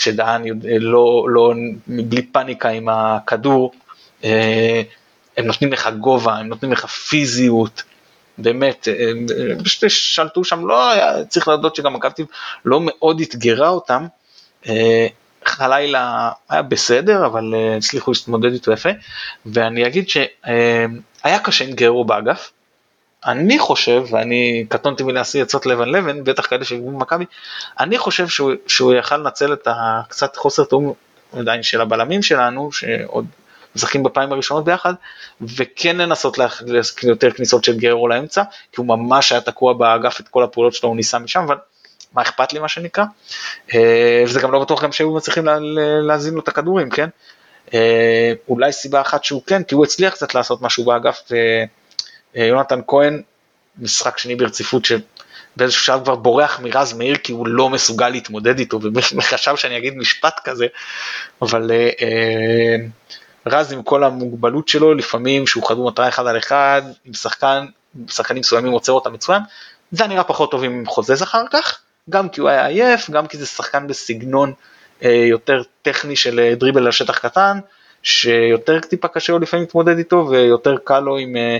כשדהן לא, לא, בלי פאניקה עם הכדור, אה, הם נותנים לך גובה, הם נותנים לך פיזיות, באמת, פשוט שלטו שם, לא היה, צריך להודות שגם מכבי לא מאוד אתגרה אותם, אה, הלילה היה בסדר, אבל אה, הצליחו להתמודד איתו יפה, ואני אגיד שהיה קשה עם גרו באגף. אני חושב, ואני קטונתי מלהשיא עצות לבן לבן, בטח כאלה שהגיעו במכבי, אני חושב שהוא, שהוא יכל לנצל את הקצת חוסר תאום עדיין של הבלמים שלנו, שעוד משחקים בפעמים הראשונות ביחד, וכן לנסות להכניס יותר כניסות של גרו לאמצע, כי הוא ממש היה תקוע באגף את כל הפעולות שלו, הוא ניסה משם, אבל מה אכפת לי מה שנקרא, אה, וזה גם לא בטוח גם שהיו מצליחים להזין לו את הכדורים, כן? אה, אולי סיבה אחת שהוא כן, כי הוא הצליח קצת לעשות משהו באגף, ויונתן כהן, משחק שני ברציפות שבאיזשהו שלב כבר בורח מרז מאיר כי הוא לא מסוגל להתמודד איתו, וחשב שאני אגיד משפט כזה, אבל אה, רז עם כל המוגבלות שלו, לפעמים שהוא חדור מטרה אחד על אחד, עם שחקן, שחקנים מסוימים עוצר אותם מצוין, זה נראה פחות טוב אם חוזז אחר כך, גם כי הוא היה עייף, גם כי זה שחקן בסגנון אה, יותר טכני של אה, דריבל על שטח קטן, שיותר טיפה קשה לו לפעמים להתמודד איתו, ויותר קל לו עם אה,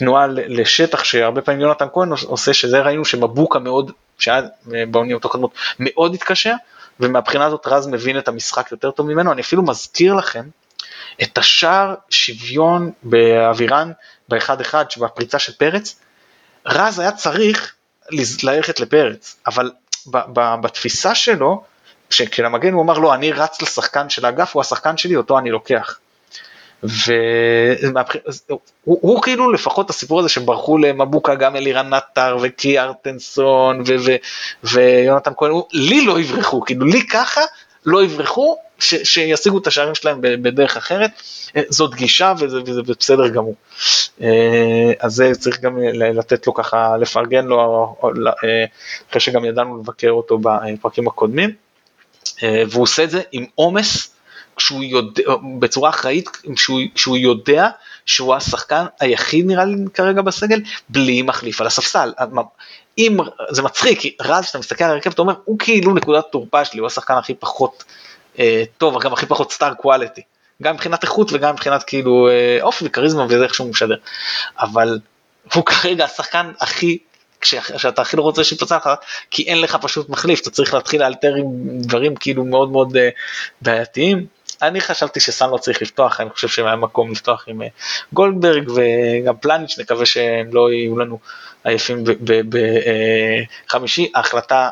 תנועה לשטח, שהרבה פעמים יונתן כהן עושה, שזה ראינו שמבוקה מאוד, שהיה אה, באוניות הקודמות, מאוד התקשר, ומהבחינה הזאת רז מבין את המשחק יותר טוב ממנו, אני אפילו מזכיר לכם את השער שוויון באחד אחד, בפריצה של פרץ, רז היה צריך ללכת לפרץ, אבל בתפיסה שלו, כשלמגן הוא אמר לו, אני רץ לשחקן של האגף, הוא השחקן שלי, אותו אני לוקח. והוא כאילו לפחות הסיפור הזה שברחו למבוקה גם אלירן נטר וקי ארטנסון ויונתן כהן, לי לא יברחו, כאילו לי ככה לא יברחו, ש, שישיגו את השערים שלהם בדרך אחרת, אה, זאת גישה וזה, וזה בסדר גמור. אה, אז זה צריך גם לתת לו ככה, לפרגן לו, אה, אחרי שגם ידענו לבקר אותו בפרקים הקודמים, והוא עושה את זה עם עומס. כשהוא יודע, בצורה אחראית, כשהוא, כשהוא יודע שהוא השחקן היחיד נראה לי כרגע בסגל, בלי מחליף על הספסל. אם, זה מצחיק, רז, כשאתה מסתכל על הרכב, אתה אומר, הוא כאילו נקודת תורפה שלי, הוא השחקן הכי פחות אה, טוב, גם הכי פחות סטאר קואליטי. גם מבחינת איכות וגם מבחינת כאילו אה, אופי וכריזמה וזה איך שהוא משדר. אבל הוא כרגע השחקן הכי, שאתה הכי לא רוצה שיפצע לך, כי אין לך פשוט מחליף, אתה צריך להתחיל לאלתר עם דברים כאילו מאוד מאוד אה, בעייתיים. אני חשבתי שסאן לא צריך לפתוח, אני חושב שהיה מקום לפתוח עם גולדברג וגם פלניץ', נקווה שהם לא יהיו לנו עייפים בחמישי. ההחלטה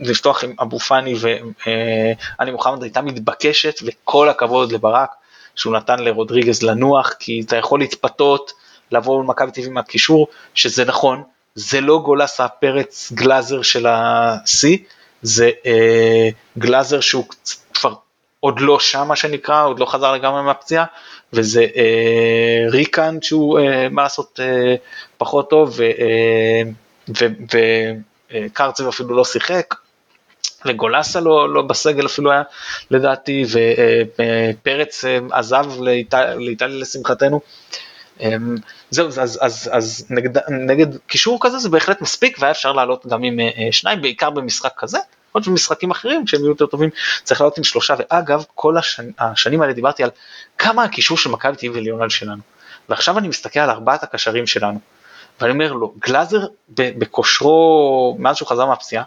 לפתוח עם אבו פאני ואני מוחמד הייתה מתבקשת וכל הכבוד לברק שהוא נתן לרודריגז לנוח כי אתה יכול להתפתות לבוא למכבי טבעי מהקישור שזה נכון זה לא גולסה פרץ גלאזר של השיא זה אה, גלאזר שהוא כבר עוד לא שם מה שנקרא עוד לא חזר לגמרי מהפציעה וזה אה, ריקן שהוא אה, מה לעשות אה, פחות טוב ו, אה, קרצב אפילו לא שיחק, וגולסה לא, לא בסגל אפילו היה לדעתי, ופרץ אה, עזב לאיטליה לשמחתנו. אמ, זהו, אז, אז, אז, אז נגד, נגד קישור כזה זה בהחלט מספיק, והיה אפשר לעלות גם עם אה, שניים, בעיקר במשחק כזה. עוד במשחקים אחרים כשהם יהיו יותר טובים צריך לעלות עם שלושה. ואגב כל השני, השנים האלה דיברתי על כמה הקישור של מכבי תל אביב שלנו. ועכשיו אני מסתכל על ארבעת הקשרים שלנו ואני אומר לו, גלאזר בכושרו, מאז שהוא חזר מהפציעה,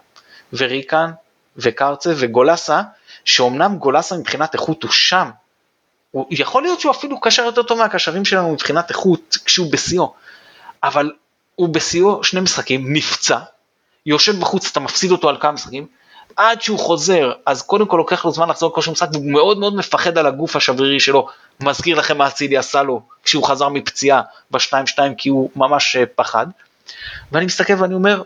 וריקן, וקרצה וגולסה, שאומנם גולסה מבחינת איכות הוא שם, הוא יכול להיות שהוא אפילו קשר יותר טוב מהקשרים שלנו מבחינת איכות כשהוא בשיאו, אבל הוא בשיאו שני משחקים, נפצע, יושב בחוץ, אתה מפסיד אותו על כמה משחקים, עד שהוא חוזר, אז קודם כל לוקח לו זמן לחזור לכושר משחק, והוא מאוד מאוד מפחד על הגוף השברירי שלו. מזכיר לכם מה אצילי עשה לו כשהוא חזר מפציעה ב-2-2, כי הוא ממש אה, פחד. ואני מסתכל ואני אומר,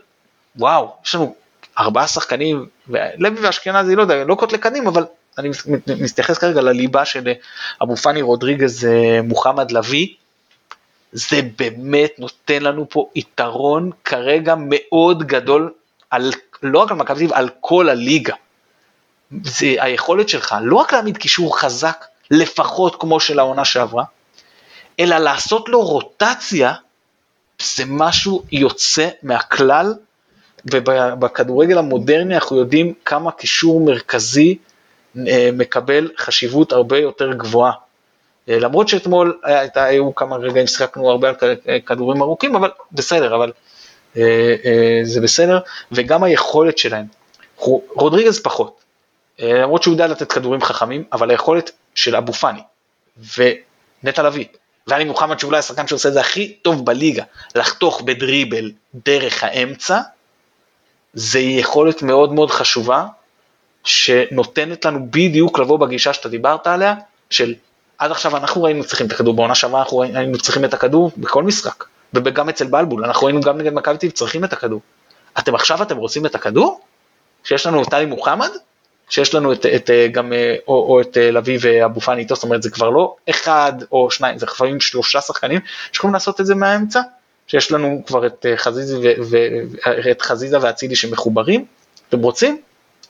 וואו, יש לנו ארבעה שחקנים, ולוי ואשכנזי, לא יודע, לא קוטלי קנים, אבל אני מתייחס כרגע לליבה של אה, אבו פאני רודריגז אה, מוחמד לביא. זה באמת נותן לנו פה יתרון כרגע מאוד גדול על לא רק על מכבי תל אביב, על כל הליגה. זה היכולת שלך לא רק להעמיד קישור חזק, לפחות כמו של העונה שעברה, אלא לעשות לו רוטציה, זה משהו יוצא מהכלל, ובכדורגל המודרני אנחנו יודעים כמה קישור מרכזי אה, מקבל חשיבות הרבה יותר גבוהה. אה, למרות שאתמול היו כמה רגעים ששיחקנו הרבה על כדורים ארוכים, אבל בסדר, אבל אה, אה, זה בסדר, וגם היכולת שלהם. רודריגז פחות, אה, למרות שהוא יודע לתת כדורים חכמים, אבל היכולת של אבו פאני ונטע לביא ואני מוחמד שאולי השחקן שעושה את זה הכי טוב בליגה, לחתוך בדריבל דרך האמצע, זה יכולת מאוד מאוד חשובה, שנותנת לנו בדיוק לבוא בגישה שאתה דיברת עליה, של עד עכשיו אנחנו ראינו צריכים את הכדור, בעונה שעברה אנחנו ראינו צריכים את הכדור בכל משחק, וגם אצל בלבול, אנחנו ראינו גם נגד מכבי תל צריכים את הכדור. אתם עכשיו אתם רוצים את הכדור? שיש לנו את טלי מוחמד, שיש לנו את, את גם, או, או את לביא ואבו פאני איתו, זאת אומרת זה כבר לא אחד או שניים, זה לפעמים שלושה שחקנים שיכולים לעשות את זה מהאמצע, שיש לנו כבר את חזיזה, ו, ו, את חזיזה ואצילי שמחוברים, אתם רוצים?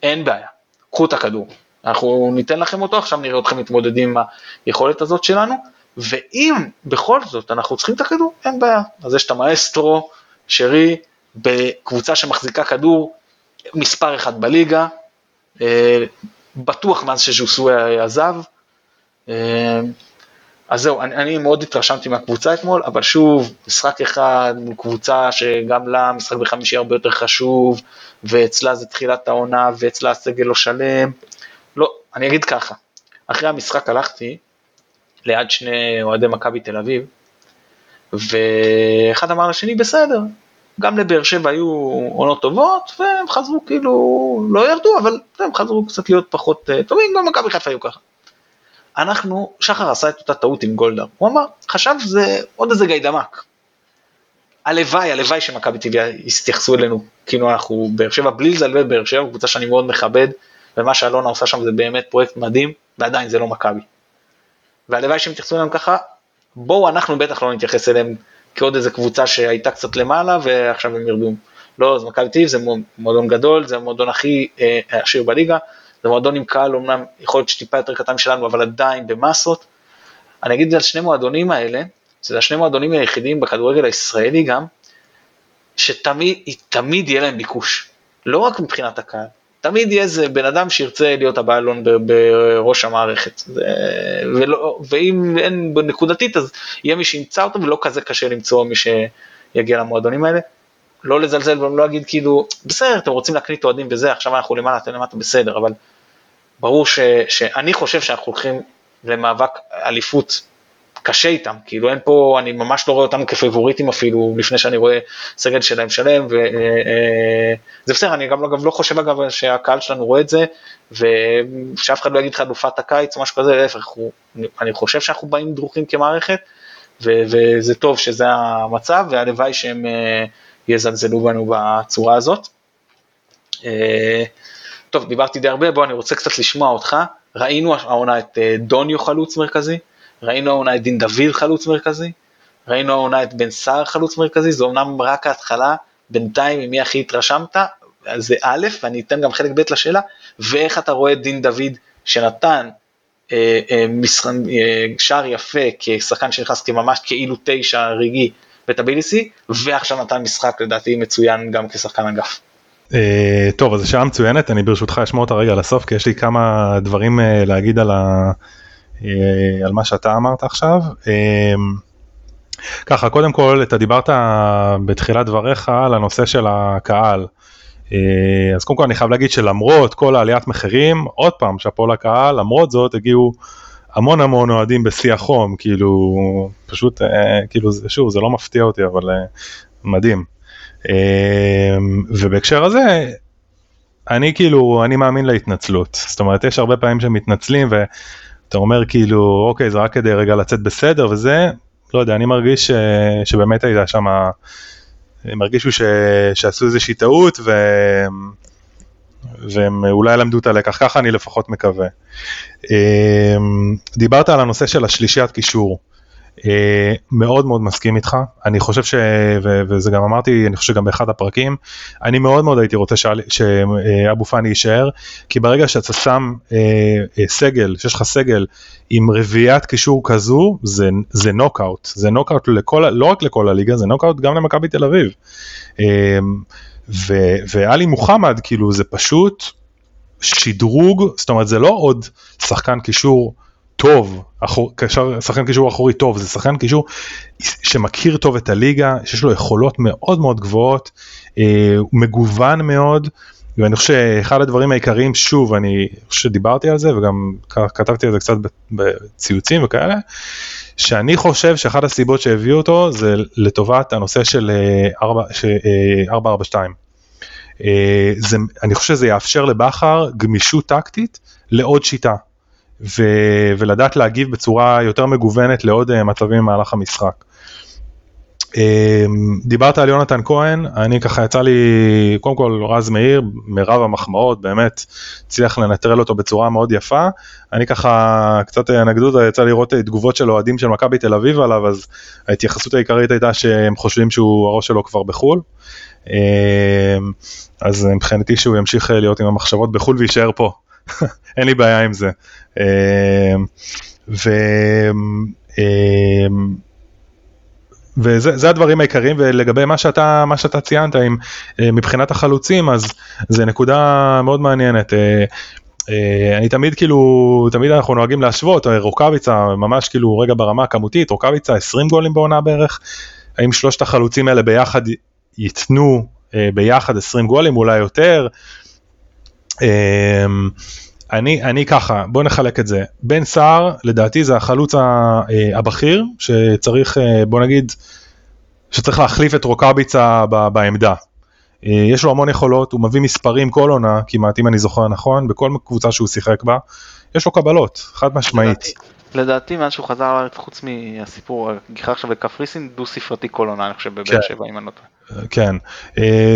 אין בעיה, קחו את הכדור, אנחנו ניתן לכם אותו, עכשיו נראה אתכם מתמודדים עם היכולת הזאת שלנו, ואם בכל זאת אנחנו צריכים את הכדור, אין בעיה, אז יש את המאסטרו, שרי, בקבוצה שמחזיקה כדור מספר אחד בליגה, אה, בטוח מאז שז'וסוי עזב. אה, אז זהו, אני, אני מאוד התרשמתי מהקבוצה אתמול, אבל שוב, משחק אחד קבוצה שגם לה משחק בחמישי הרבה יותר חשוב, ואצלה זה תחילת העונה, ואצלה הסגל לא שלם. לא, אני אגיד ככה, אחרי המשחק הלכתי ליד שני אוהדי מכבי תל אביב, ואחד אמר לשני, בסדר, גם לבאר שבע היו עונות טובות, והם חזרו כאילו, לא ירדו, אבל הם חזרו קצת להיות פחות אה, טובים, גם מכבי חיפה היו ככה. אנחנו, שחר עשה את אותה טעות עם גולדהר, הוא אמר, חשב שזה עוד איזה גיידמק. הלוואי, הלוואי שמכבי טבעי יתייחסו אלינו, כאילו אנחנו באר שבע, בלי לזלבל באר שבע, קבוצה שאני מאוד מכבד, ומה שאלונה עושה שם זה באמת פרויקט מדהים, ועדיין זה לא מכבי. והלוואי שהם יתייחסו אלינו ככה, בואו אנחנו בטח לא נתייחס אליהם כעוד איזה קבוצה שהייתה קצת למעלה ועכשיו הם ירדו. לא, זה מכבי תל זה מועדון גדול, זה המועדון הכי אה, עשיר בליגה, זה מועדון עם קהל אומנם יכול להיות שטיפה יותר קטן שלנו, אבל עדיין במסות. אני אגיד על שני מועדונים האלה, זה השני מועדונים היחידים בכדורגל הישראלי גם, שתמיד יהיה להם ביקוש, לא רק מבחינת הקהל, תמיד יהיה איזה בן אדם שירצה להיות הבעלון בראש המערכת. ולא, ואם אין נקודתית אז יהיה מי שימצא אותו ולא כזה קשה למצוא מי שיגיע למועדונים האלה. לא לזלזל ולא להגיד כאילו, בסדר, אתם רוצים להקנית אוהדים וזה, עכשיו אנחנו למעלה, אתם למטה, בסדר, אבל ברור ש, שאני חושב שאנחנו הולכים למאבק אליפות קשה איתם, כאילו אין פה, אני ממש לא רואה אותם כפייבוריטים אפילו, לפני שאני רואה סגל שלהם שלם, וזה אה, אה, בסדר, אני גם אגב לא חושב אגב שהקהל שלנו רואה את זה, ושאף אחד לא יגיד לך אלופת הקיץ או משהו כזה, להפך, אני חושב שאנחנו באים דרוכים כמערכת, וזה טוב שזה המצב, והלוואי שהם אה, יזלזלו בנו בצורה הזאת. טוב, דיברתי די הרבה, בוא, אני רוצה קצת לשמוע אותך. ראינו העונה את דוניו חלוץ מרכזי, ראינו העונה את דין דוד חלוץ מרכזי, ראינו העונה את בן סער חלוץ מרכזי, זה אמנם רק ההתחלה, בינתיים עם מי הכי התרשמת, זה א', ואני אתן גם חלק ב' לשאלה, ואיך אתה רואה את דין דוד שנתן אה, אה. אה, שער יפה כשחקן שנכנס כממש כאילו תשע רגעי בטביליסי, ועכשיו נתן משחק לדעתי מצוין גם כשחקן אגף. Uh, טוב, אז שאלה מצוינת, אני ברשותך אשמע אותה רגע לסוף, כי יש לי כמה דברים uh, להגיד על, על מה שאתה אמרת עכשיו. אה, ככה, קודם כל, אתה דיברת בתחילת דבריך על הנושא של הקהל. אה, אז קודם כל אני חייב להגיד שלמרות כל העליית מחירים, עוד פעם, שאפו לקהל, למרות זאת הגיעו המון המון אוהדים בשיא החום, כאילו, פשוט, כאילו, שוב, זה לא מפתיע אותי, אבל מדהים. ובהקשר הזה, אני כאילו, אני מאמין להתנצלות. זאת אומרת, יש הרבה פעמים שמתנצלים, ו... אתה אומר כאילו אוקיי זה רק כדי רגע לצאת בסדר וזה לא יודע אני מרגיש ש, שבאמת הייתה שם הם הרגישו ש, שעשו איזושהי טעות ו, והם אולי למדו את הלקח ככה אני לפחות מקווה. אמ, דיברת על הנושא של השלישיית קישור. אה, מאוד מאוד מסכים איתך, אני חושב ש... ו... וזה גם אמרתי, אני חושב שגם באחד הפרקים, אני מאוד מאוד הייתי רוצה שאבו פאני יישאר, כי ברגע שאתה שם אה, אה, סגל, שיש לך סגל עם רביעיית קישור כזו, זה, זה נוקאוט, זה נוקאוט לכל, לא רק לכל הליגה, זה נוקאוט גם למכבי תל אביב. אה, ו... ואלי מוחמד, כאילו זה פשוט שדרוג, זאת אומרת זה לא עוד שחקן קישור טוב, אחור, שחקן קישור אחורי טוב, זה שחקן קישור שמכיר טוב את הליגה, שיש לו יכולות מאוד מאוד גבוהות, אה, מגוון מאוד, ואני חושב שאחד הדברים העיקריים, שוב, אני חושב שדיברתי על זה וגם כתבתי על זה קצת בציוצים וכאלה, שאני חושב שאחת הסיבות שהביאו אותו זה לטובת הנושא של 442. אה, אה, זה, אני חושב שזה יאפשר לבכר גמישות טקטית לעוד שיטה, ו, ולדעת להגיב בצורה יותר מגוונת לעוד אה, מצבים במהלך המשחק. אמ, דיברת על יונתן כהן, אני ככה יצא לי, קודם כל רז מאיר, מרב המחמאות, באמת הצליח לנטרל אותו בצורה מאוד יפה. אני ככה, קצת אנקדוטה, יצא לראות תגובות של אוהדים של מכבי תל אביב עליו, אז ההתייחסות העיקרית הייתה שהם חושבים שהוא, הראש שלו כבר בחו"ל. אמ, אז מבחינתי שהוא ימשיך להיות עם המחשבות בחו"ל ויישאר פה, אין לי בעיה עם זה. אמ, ו... וזה הדברים העיקריים ולגבי מה שאתה מה שאתה ציינת עם אה, מבחינת החלוצים אז זה נקודה מאוד מעניינת. אה, אה, אני תמיד כאילו תמיד אנחנו נוהגים להשוות רוקאביצה ממש כאילו רגע ברמה הכמותית רוקאביצה 20 גולים בעונה בערך האם שלושת החלוצים האלה ביחד ייתנו ביחד 20 גולים אולי יותר. אני, אני ככה, בוא נחלק את זה. בן סער, לדעתי זה החלוץ אה, הבכיר, שצריך, אה, בוא נגיד, שצריך להחליף את רוקאביצה בעמדה. אה, יש לו המון יכולות, הוא מביא מספרים כל עונה, כמעט אם אני זוכר נכון, בכל קבוצה שהוא שיחק בה, יש לו קבלות, חד משמעית. לדעתי מאז שהוא חזר לארץ, חוץ מהסיפור, הגיחה עכשיו לקפריסין, דו ספרתי כל עונה, אני חושב, בבאר כן. שבע, אם אני לא טועה. כן,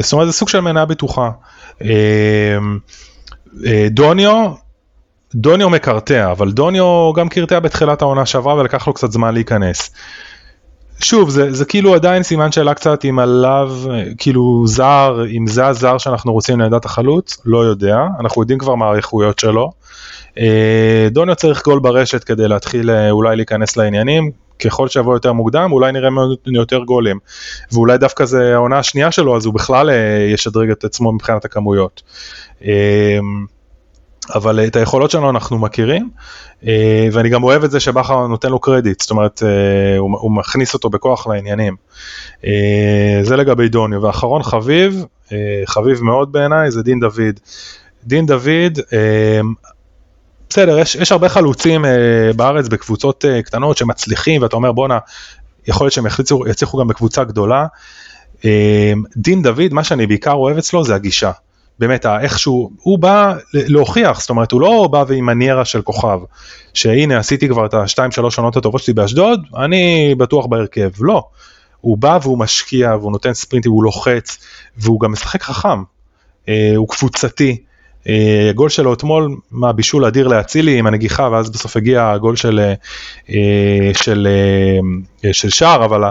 זאת אומרת זה סוג של מניה בטוחה. דוניו, דוניו מקרטע, אבל דוניו גם קרטע בתחילת העונה שעברה ולקח לו קצת זמן להיכנס. שוב, זה, זה כאילו עדיין סימן שאלה קצת אם עליו, כאילו זר, אם זה הזר שאנחנו רוצים לעמדת החלוץ, לא יודע, אנחנו יודעים כבר מה האיכויות שלו. אה, דוניו צריך גול ברשת כדי להתחיל אה, אולי להיכנס לעניינים, ככל שיבוא יותר מוקדם אולי נראה יותר גולים, ואולי דווקא זה העונה השנייה שלו אז הוא בכלל אה, ישדרג את עצמו מבחינת הכמויות. אבל את היכולות שלו אנחנו מכירים, אה, ואני גם אוהב את זה שבכר נותן לו קרדיט, זאת אומרת, אה, הוא, הוא מכניס אותו בכוח לעניינים. אה, זה לגבי דוניו, ואחרון חביב, חביב מאוד בעיניי, זה דין דוד. דין דוד, בסדר, יש, יש הרבה חלוצים בארץ בקבוצות קטנות שמצליחים, ואתה אומר בואנה, יכול להיות שהם יצליחו גם בקבוצה גדולה. דין דוד, מה שאני בעיקר אוהב אצלו זה הגישה. באמת איכשהו, הוא בא להוכיח, זאת אומרת הוא לא בא עם מניירה של כוכב, שהנה עשיתי כבר את השתיים שלוש שנות הטובות שלי באשדוד, אני בטוח בהרכב, לא. הוא בא והוא משקיע והוא נותן ספרינטים, הוא לוחץ והוא גם משחק חכם, אה, הוא קבוצתי. אה, הגול שלו אתמול, מה בישול אדיר לאצילי עם הנגיחה ואז בסוף הגיע הגול של, אה, של, של שער, אבל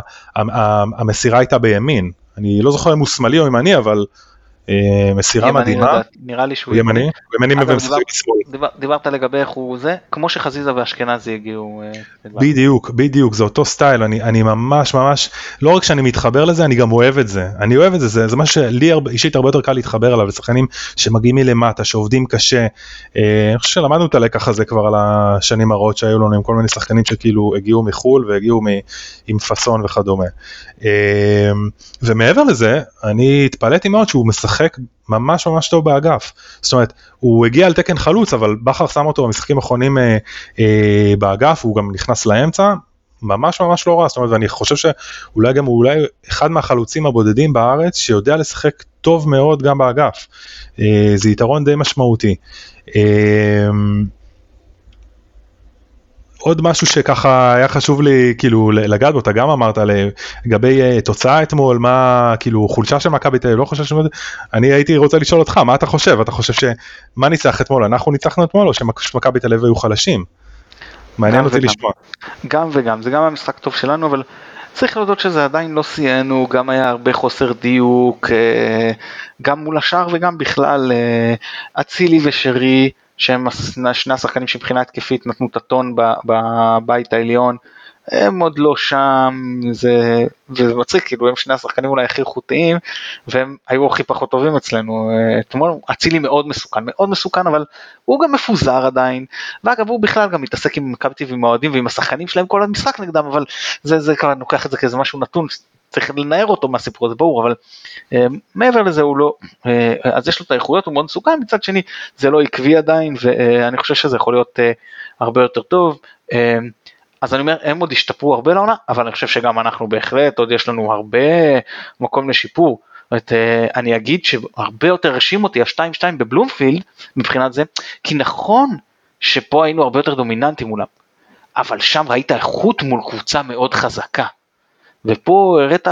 המסירה הייתה בימין. אני לא זוכר אם הוא שמאלי או ימני, אבל אה, מסירה מדהימה. נראה לי שהוא ימני, הוא ימני ומשחק בשמאל. דיברת לגבי איך הוא זה, כמו שחזיזה ואשכנזי הגיעו. אה, בדיוק, בדיוק, זה אותו סטייל, אני ממש ממש, לא רק שאני מתחבר לזה, אני גם אוהב את זה. אני אוהב את זה, זה מה שלי אישית הרבה יותר קל להתחבר אליו, לשחקנים שמגיעים מלמטה, שעובדים קשה. אה, אני חושב שלמדנו את הלקח הזה כבר על השנים הרעות שהיו לנו עם כל מיני שחקנים שכאילו הגיעו מחו"ל והגיעו עם פאסון וכדומה. ומעבר לזה, אני התפלאתי מאוד שהוא משחק. ממש ממש טוב באגף. זאת אומרת, הוא הגיע על תקן חלוץ, אבל בכר שם אותו במשחקים האחרונים אה, אה, באגף, הוא גם נכנס לאמצע, ממש ממש לא רע, זאת אומרת, ואני חושב שאולי גם הוא אולי אחד מהחלוצים הבודדים בארץ שיודע לשחק טוב מאוד גם באגף. אה, זה יתרון די משמעותי. אה, עוד משהו שככה היה חשוב לי כאילו לגעת בו, אתה גם אמרת לגבי uh, תוצאה אתמול, מה כאילו חולשה של מכבי תל אביב, לא חושב ש... אני הייתי רוצה לשאול אותך, מה אתה חושב? אתה חושב שמה ניצח אתמול, אנחנו ניצחנו אתמול או שמכבי תל אביב היו חלשים? מעניין אותי וגם. לשמוע. גם וגם, זה גם המשחק טוב שלנו, אבל צריך להודות שזה עדיין לא סייענו, גם היה הרבה חוסר דיוק, אה, גם מול השאר וגם בכלל, אה, אצילי ושרי. שהם שני השחקנים שמבחינה התקפית נתנו את הטון בבית העליון, הם עוד לא שם, זה, זה מצחיק, כאילו הם שני השחקנים אולי הכי איכותיים, והם היו הכי פחות טובים אצלנו. אתמול אצילי מאוד מסוכן, מאוד מסוכן, אבל הוא גם מפוזר עדיין, ואגב הוא בכלל גם מתעסק עם מכבי תל אביב עם האוהדים ועם השחקנים שלהם כל המשחק נגדם, אבל זה, זה כבר לוקח את זה כאיזה משהו נתון, צריך לנער אותו מהסיפור הזה ברור אבל אה, מעבר לזה הוא לא אה, אז יש לו את האיכויות הוא מאוד מסוכן מצד שני זה לא עקבי עדיין ואני חושב שזה יכול להיות אה, הרבה יותר טוב. אז אני אומר הם עוד השתפרו הרבה לעונה אבל אני חושב שגם אנחנו בהחלט עוד יש לנו הרבה מקום לשיפור. אומרת, אה, אני אגיד שהרבה יותר הרשים אותי ה-2-2 בבלומפילד מבחינת זה כי נכון שפה היינו הרבה יותר דומיננטים מולם אבל שם ראית איכות מול קבוצה מאוד חזקה. ופה הראת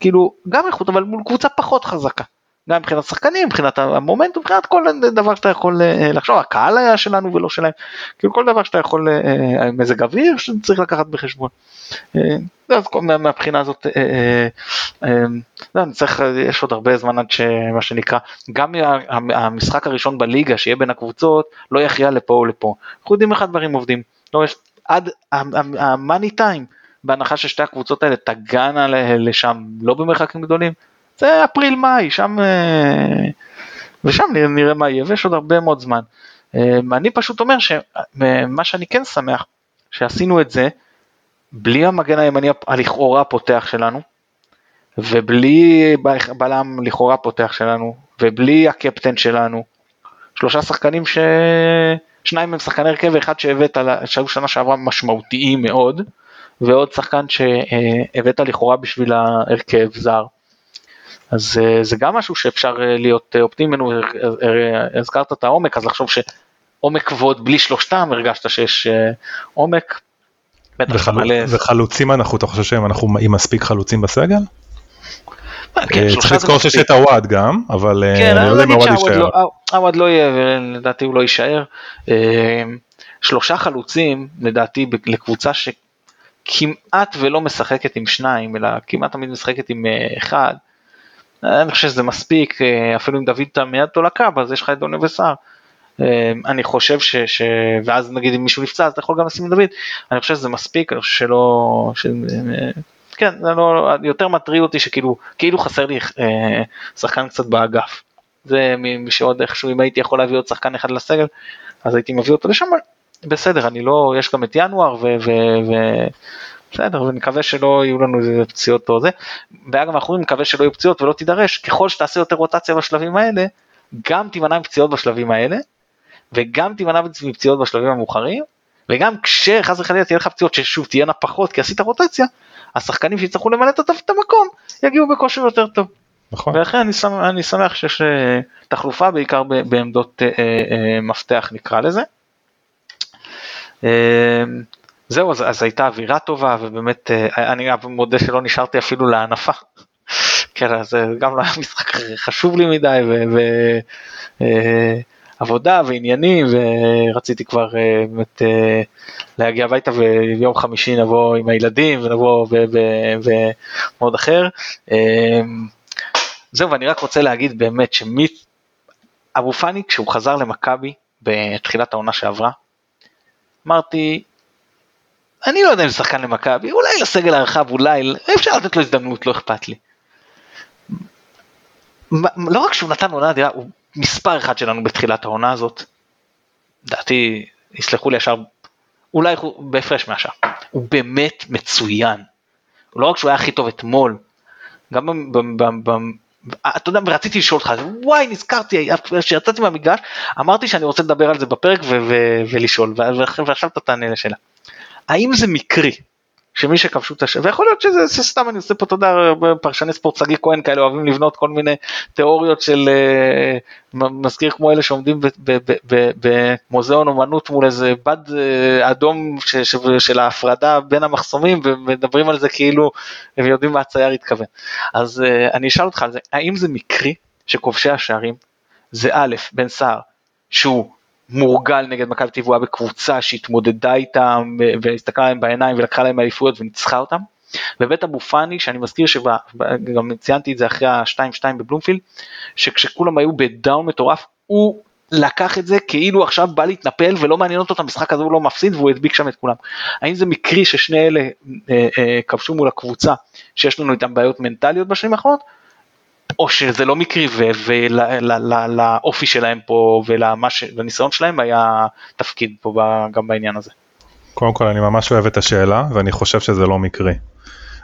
כאילו גם איכות אבל מול קבוצה פחות חזקה. גם מבחינת שחקנים, מבחינת המומנטום, מבחינת כל דבר שאתה יכול אה, לחשוב, הקהל היה שלנו ולא שלהם, כאילו כל דבר שאתה יכול, אה, אה, מזג אוויר שצריך לקחת בחשבון. אז מהבחינה הזאת, אני צריך, יש עוד הרבה זמן עד שמה שנקרא, גם המשחק הראשון בליגה שיהיה בין הקבוצות לא יכריע לפה או לפה. אנחנו יודעים איך הדברים עובדים. לא, עד המאני טיים, בהנחה ששתי הקבוצות האלה תגענה לשם לא במרחקים גדולים, זה אפריל מאי, שם, אה, ושם נראה מה יהיה, ויש עוד הרבה מאוד זמן. אה, אני פשוט אומר שמה שאני כן שמח, שעשינו את זה בלי המגן הימני הלכאורה פותח שלנו, ובלי בלם לכאורה פותח שלנו, ובלי הקפטן שלנו, שלושה שחקנים ש... שניים הם שחקני הרכב ואחד שהבאת, שהיו שנה שעברה משמעותיים מאוד, ועוד שחקן שהבאת לכאורה בשביל ההרכב זר. אז אה, זה גם משהו שאפשר אה, להיות אה, אופטימי ממנו, הזכרת את העומק, אז לחשוב שעומק כבוד בלי שלושתם, הרגשת שיש עומק. וחל... וחלוצים אנחנו, אתה חושב שאנחנו עם מספיק חלוצים בסגל? כן, צריך לזכור שיש את הוואד גם, אבל כן, אני לא יודע אם הוואד יישאר. הוואד לא יהיה, ולדעתי הוא לא יישאר. שלושה חלוצים, לדעתי, לקבוצה שכמעט ולא משחקת עם שניים, אלא כמעט תמיד משחקת עם אחד, אני חושב שזה מספיק, אה, אפילו אם דוד מיד אותו לקו, אז יש לך את דוני וסער. אה, אני חושב ש, ש... ואז נגיד אם מישהו נפצע אז אתה יכול גם לשים את דוד, אני חושב שזה מספיק, אני חושב שלא, ש... כן, זה לא, יותר מטריד אותי שכאילו, כאילו חסר לי אה, שחקן קצת באגף. זה מי שעוד איכשהו, אם הייתי יכול להביא עוד שחקן אחד לסגל, אז הייתי מביא אותו לשם, בסדר, אני לא, יש גם את ינואר ו... ו, ו בסדר, ונקווה שלא יהיו לנו איזה פציעות או זה. ואגב, אנחנו נקווה שלא יהיו פציעות ולא תידרש, ככל שתעשה יותר רוטציה בשלבים האלה, גם תימנע מפציעות בשלבים האלה, וגם תימנע מפציעות בשלבים המאוחרים, וגם כשחס וחלילה תהיה לך פציעות ששוב תהיינה פחות כי עשית רוטציה, השחקנים שיצטרכו למלא את המקום יגיעו בכושר יותר טוב. נכון. ולכן אני, שמח, אני שמח שיש אה, תחלופה בעיקר בעמדות אה, אה, מפתח נקרא לזה. אה, זהו, אז, אז הייתה אווירה טובה, ובאמת, אה, אני מודה שלא נשארתי אפילו להנפה. כן, אז אה, גם לא היה משחק חשוב לי מדי, ועבודה אה, ועניינים, ורציתי כבר באמת להגיע הביתה, ויום חמישי נבוא עם הילדים, ונבוא במוד אחר. זהו, ואני רק רוצה להגיד באמת שמי, אבו פאני, כשהוא חזר למכבי בתחילת העונה שעברה, אמרתי, אני לא יודע אם זה שחקן למכבי, אולי לסגל הרחב, אולי, אפשר לתת לו הזדמנות, לא אכפת לי. לא רק שהוא נתן עונה אדירה, הוא מספר אחד שלנו בתחילת העונה הזאת. לדעתי, יסלחו לי ישר, אולי בהפרש מהשאר. הוא באמת מצוין. לא רק שהוא היה הכי טוב אתמול, גם אתה יודע, רציתי לשאול אותך, וואי, נזכרתי, כשיצאתי מהמגרש, אמרתי שאני רוצה לדבר על זה בפרק ולשאול, ועכשיו אתה תענה לשאלה. האם זה מקרי שמי שכבשו את השם, ויכול להיות שזה, סתם אני עושה פה תודה, פרשני ספורט שגיא כהן כאלה אוהבים לבנות כל מיני תיאוריות של uh, מזכיר כמו אלה שעומדים במוזיאון אומנות מול איזה בד uh, אדום ש, ש, של ההפרדה בין המחסומים ומדברים על זה כאילו הם יודעים מה הצייר התכוון. אז uh, אני אשאל אותך על זה, האם זה מקרי שכובשי השערים זה א', בן סער, שהוא מורגל נגד מכבי היה בקבוצה שהתמודדה איתם והסתכלה להם בעיניים ולקחה להם אליפויות וניצחה אותם. ובית אבו פאני שאני מזכיר שגם ציינתי את זה אחרי ה-2-2 בבלומפילד שכשכולם היו בדאון מטורף הוא לקח את זה כאילו עכשיו בא להתנפל ולא מעניין אותו את המשחק הזה הוא לא מפסיד והוא הדביק שם את כולם. האם זה מקרי ששני אלה אה, אה, כבשו מול הקבוצה שיש לנו איתם בעיות מנטליות בשנים האחרונות או שזה לא מקרי ולאופי שלהם פה ולניסיון שלהם היה תפקיד פה גם בעניין הזה. קודם כל אני ממש אוהב את השאלה ואני חושב שזה לא מקרי.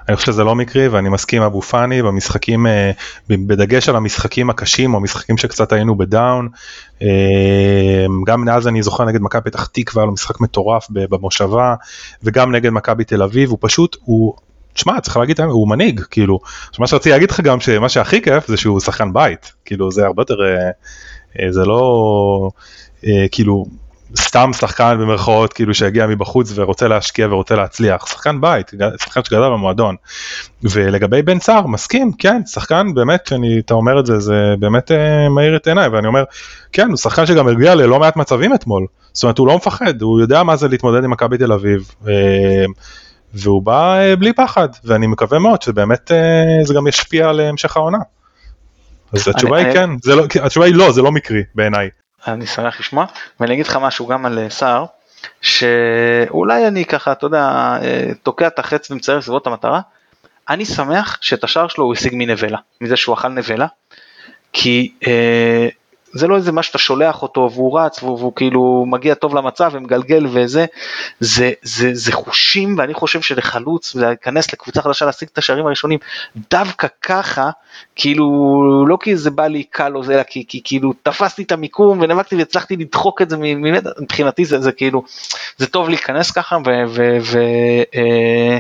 אני חושב שזה לא מקרי ואני מסכים עם אבו פאני במשחקים, אה, בדגש על המשחקים הקשים או משחקים שקצת היינו בדאון. אה, גם אז אני זוכר נגד מכבי פתח תקווה, היה לו משחק מטורף במושבה, וגם נגד מכבי תל אביב, הוא פשוט, הוא... תשמע, צריך להגיד, הוא מנהיג, כאילו, מה שרציתי להגיד לך גם, שמה שהכי כיף זה שהוא שחקן בית, כאילו זה הרבה יותר, זה לא, כאילו, סתם שחקן במרכאות כאילו שהגיע מבחוץ ורוצה להשקיע ורוצה להצליח, שחקן בית, שחקן שגדל במועדון. ולגבי בן סער, מסכים, כן, שחקן באמת, שאתה אומר את זה, זה באמת אה, מאיר את עיניי, ואני אומר, כן, הוא שחקן שגם הרגיע ללא מעט מצבים אתמול, זאת אומרת הוא לא מפחד, הוא יודע מה זה להתמודד עם מכבי תל אביב. אה, והוא בא אה, בלי פחד, ואני מקווה מאוד שבאמת אה, זה גם ישפיע על המשך העונה. אז התשובה היא כן, לא, התשובה היא לא, זה לא מקרי בעיניי. אני שמח לשמוע, ואני אגיד לך משהו גם על אה, סער, שאולי אני ככה, אתה יודע, תוקע את החץ ומצייר סביבות המטרה, אני שמח שאת השער שלו הוא השיג מנבלה, מזה שהוא אכל נבלה, כי אה, זה לא איזה מה שאתה שולח אותו והוא רץ והוא, והוא כאילו מגיע טוב למצב ומגלגל וזה, זה, זה, זה חושים ואני חושב שלחלוץ ולהיכנס לקבוצה חדשה להשיג את השערים הראשונים דווקא ככה, כאילו לא כי זה בא לי קל או זה אלא כי, כי כאילו תפסתי את המיקום ונאבקתי והצלחתי לדחוק את זה מבחינתי זה, זה כאילו זה טוב להיכנס ככה ו... ו, ו אה,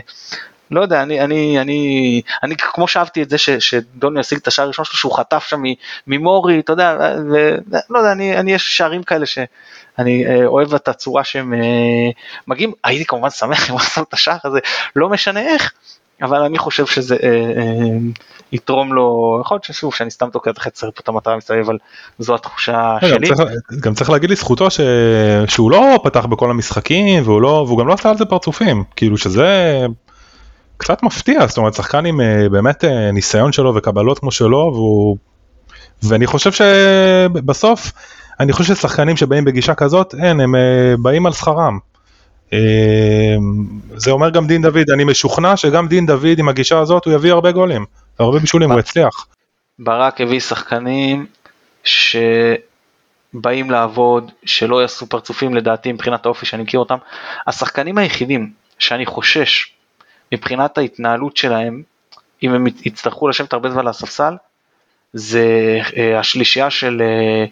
לא יודע, אני, אני, אני, אני כמו שאהבתי את זה ש, שדוני ישיג את השער הראשון שלו שהוא חטף שם ממורי, אתה יודע, ולא יודע, אני, אני יש שערים כאלה שאני אה, אוהב את הצורה שהם אה, מגיעים, הייתי כמובן שמח אם הוא עשה את השער הזה, לא משנה איך, אבל אני חושב שזה אה, אה, יתרום לו, יכול להיות ששוב שאני סתם תוקע את החצר פה את המטרה מסביב, אבל זו התחושה שלי. גם צריך, גם צריך להגיד לזכותו ש... שהוא לא פתח בכל המשחקים והוא, לא, והוא גם לא עשה על זה פרצופים, כאילו שזה קצת מפתיע, זאת אומרת שחקן עם אה, באמת אה, ניסיון שלו וקבלות כמו שלו, והוא... ואני חושב שבסוף, אני חושב ששחקנים שבאים בגישה כזאת, אין, הם אה, באים על שכרם. זה אומר גם דין דוד, אני משוכנע שגם דין דוד עם הגישה הזאת הוא יביא הרבה גולים, הרבה בישולים, הוא יצליח. ברק הביא שחקנים שבאים לעבוד, שלא יעשו פרצופים לדעתי מבחינת האופי שאני מכיר אותם. השחקנים היחידים שאני חושש מבחינת ההתנהלות שלהם, אם הם יצטרכו לשבת הרבה זמן על הספסל, זה אה, השלישייה של אה,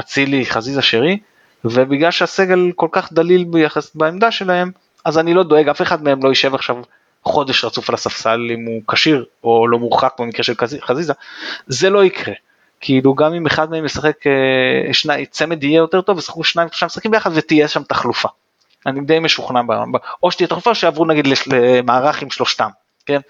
אצילי, חזיזה, שרי, ובגלל שהסגל כל כך דליל ביחס בעמדה שלהם, אז אני לא דואג, אף אחד מהם לא יישב עכשיו חודש רצוף על הספסל אם הוא כשיר או לא מורחק במקרה של חזיזה, זה לא יקרה. כאילו גם אם אחד מהם ישחק, אה, צמד יהיה יותר טוב, ישחקו שניים שלושה משחקים ביחד ותהיה שם תחלופה. אני די משוכנע, ב, או שתהיה תחלופה שיעברו נגיד למערך עם שלושתם, כן?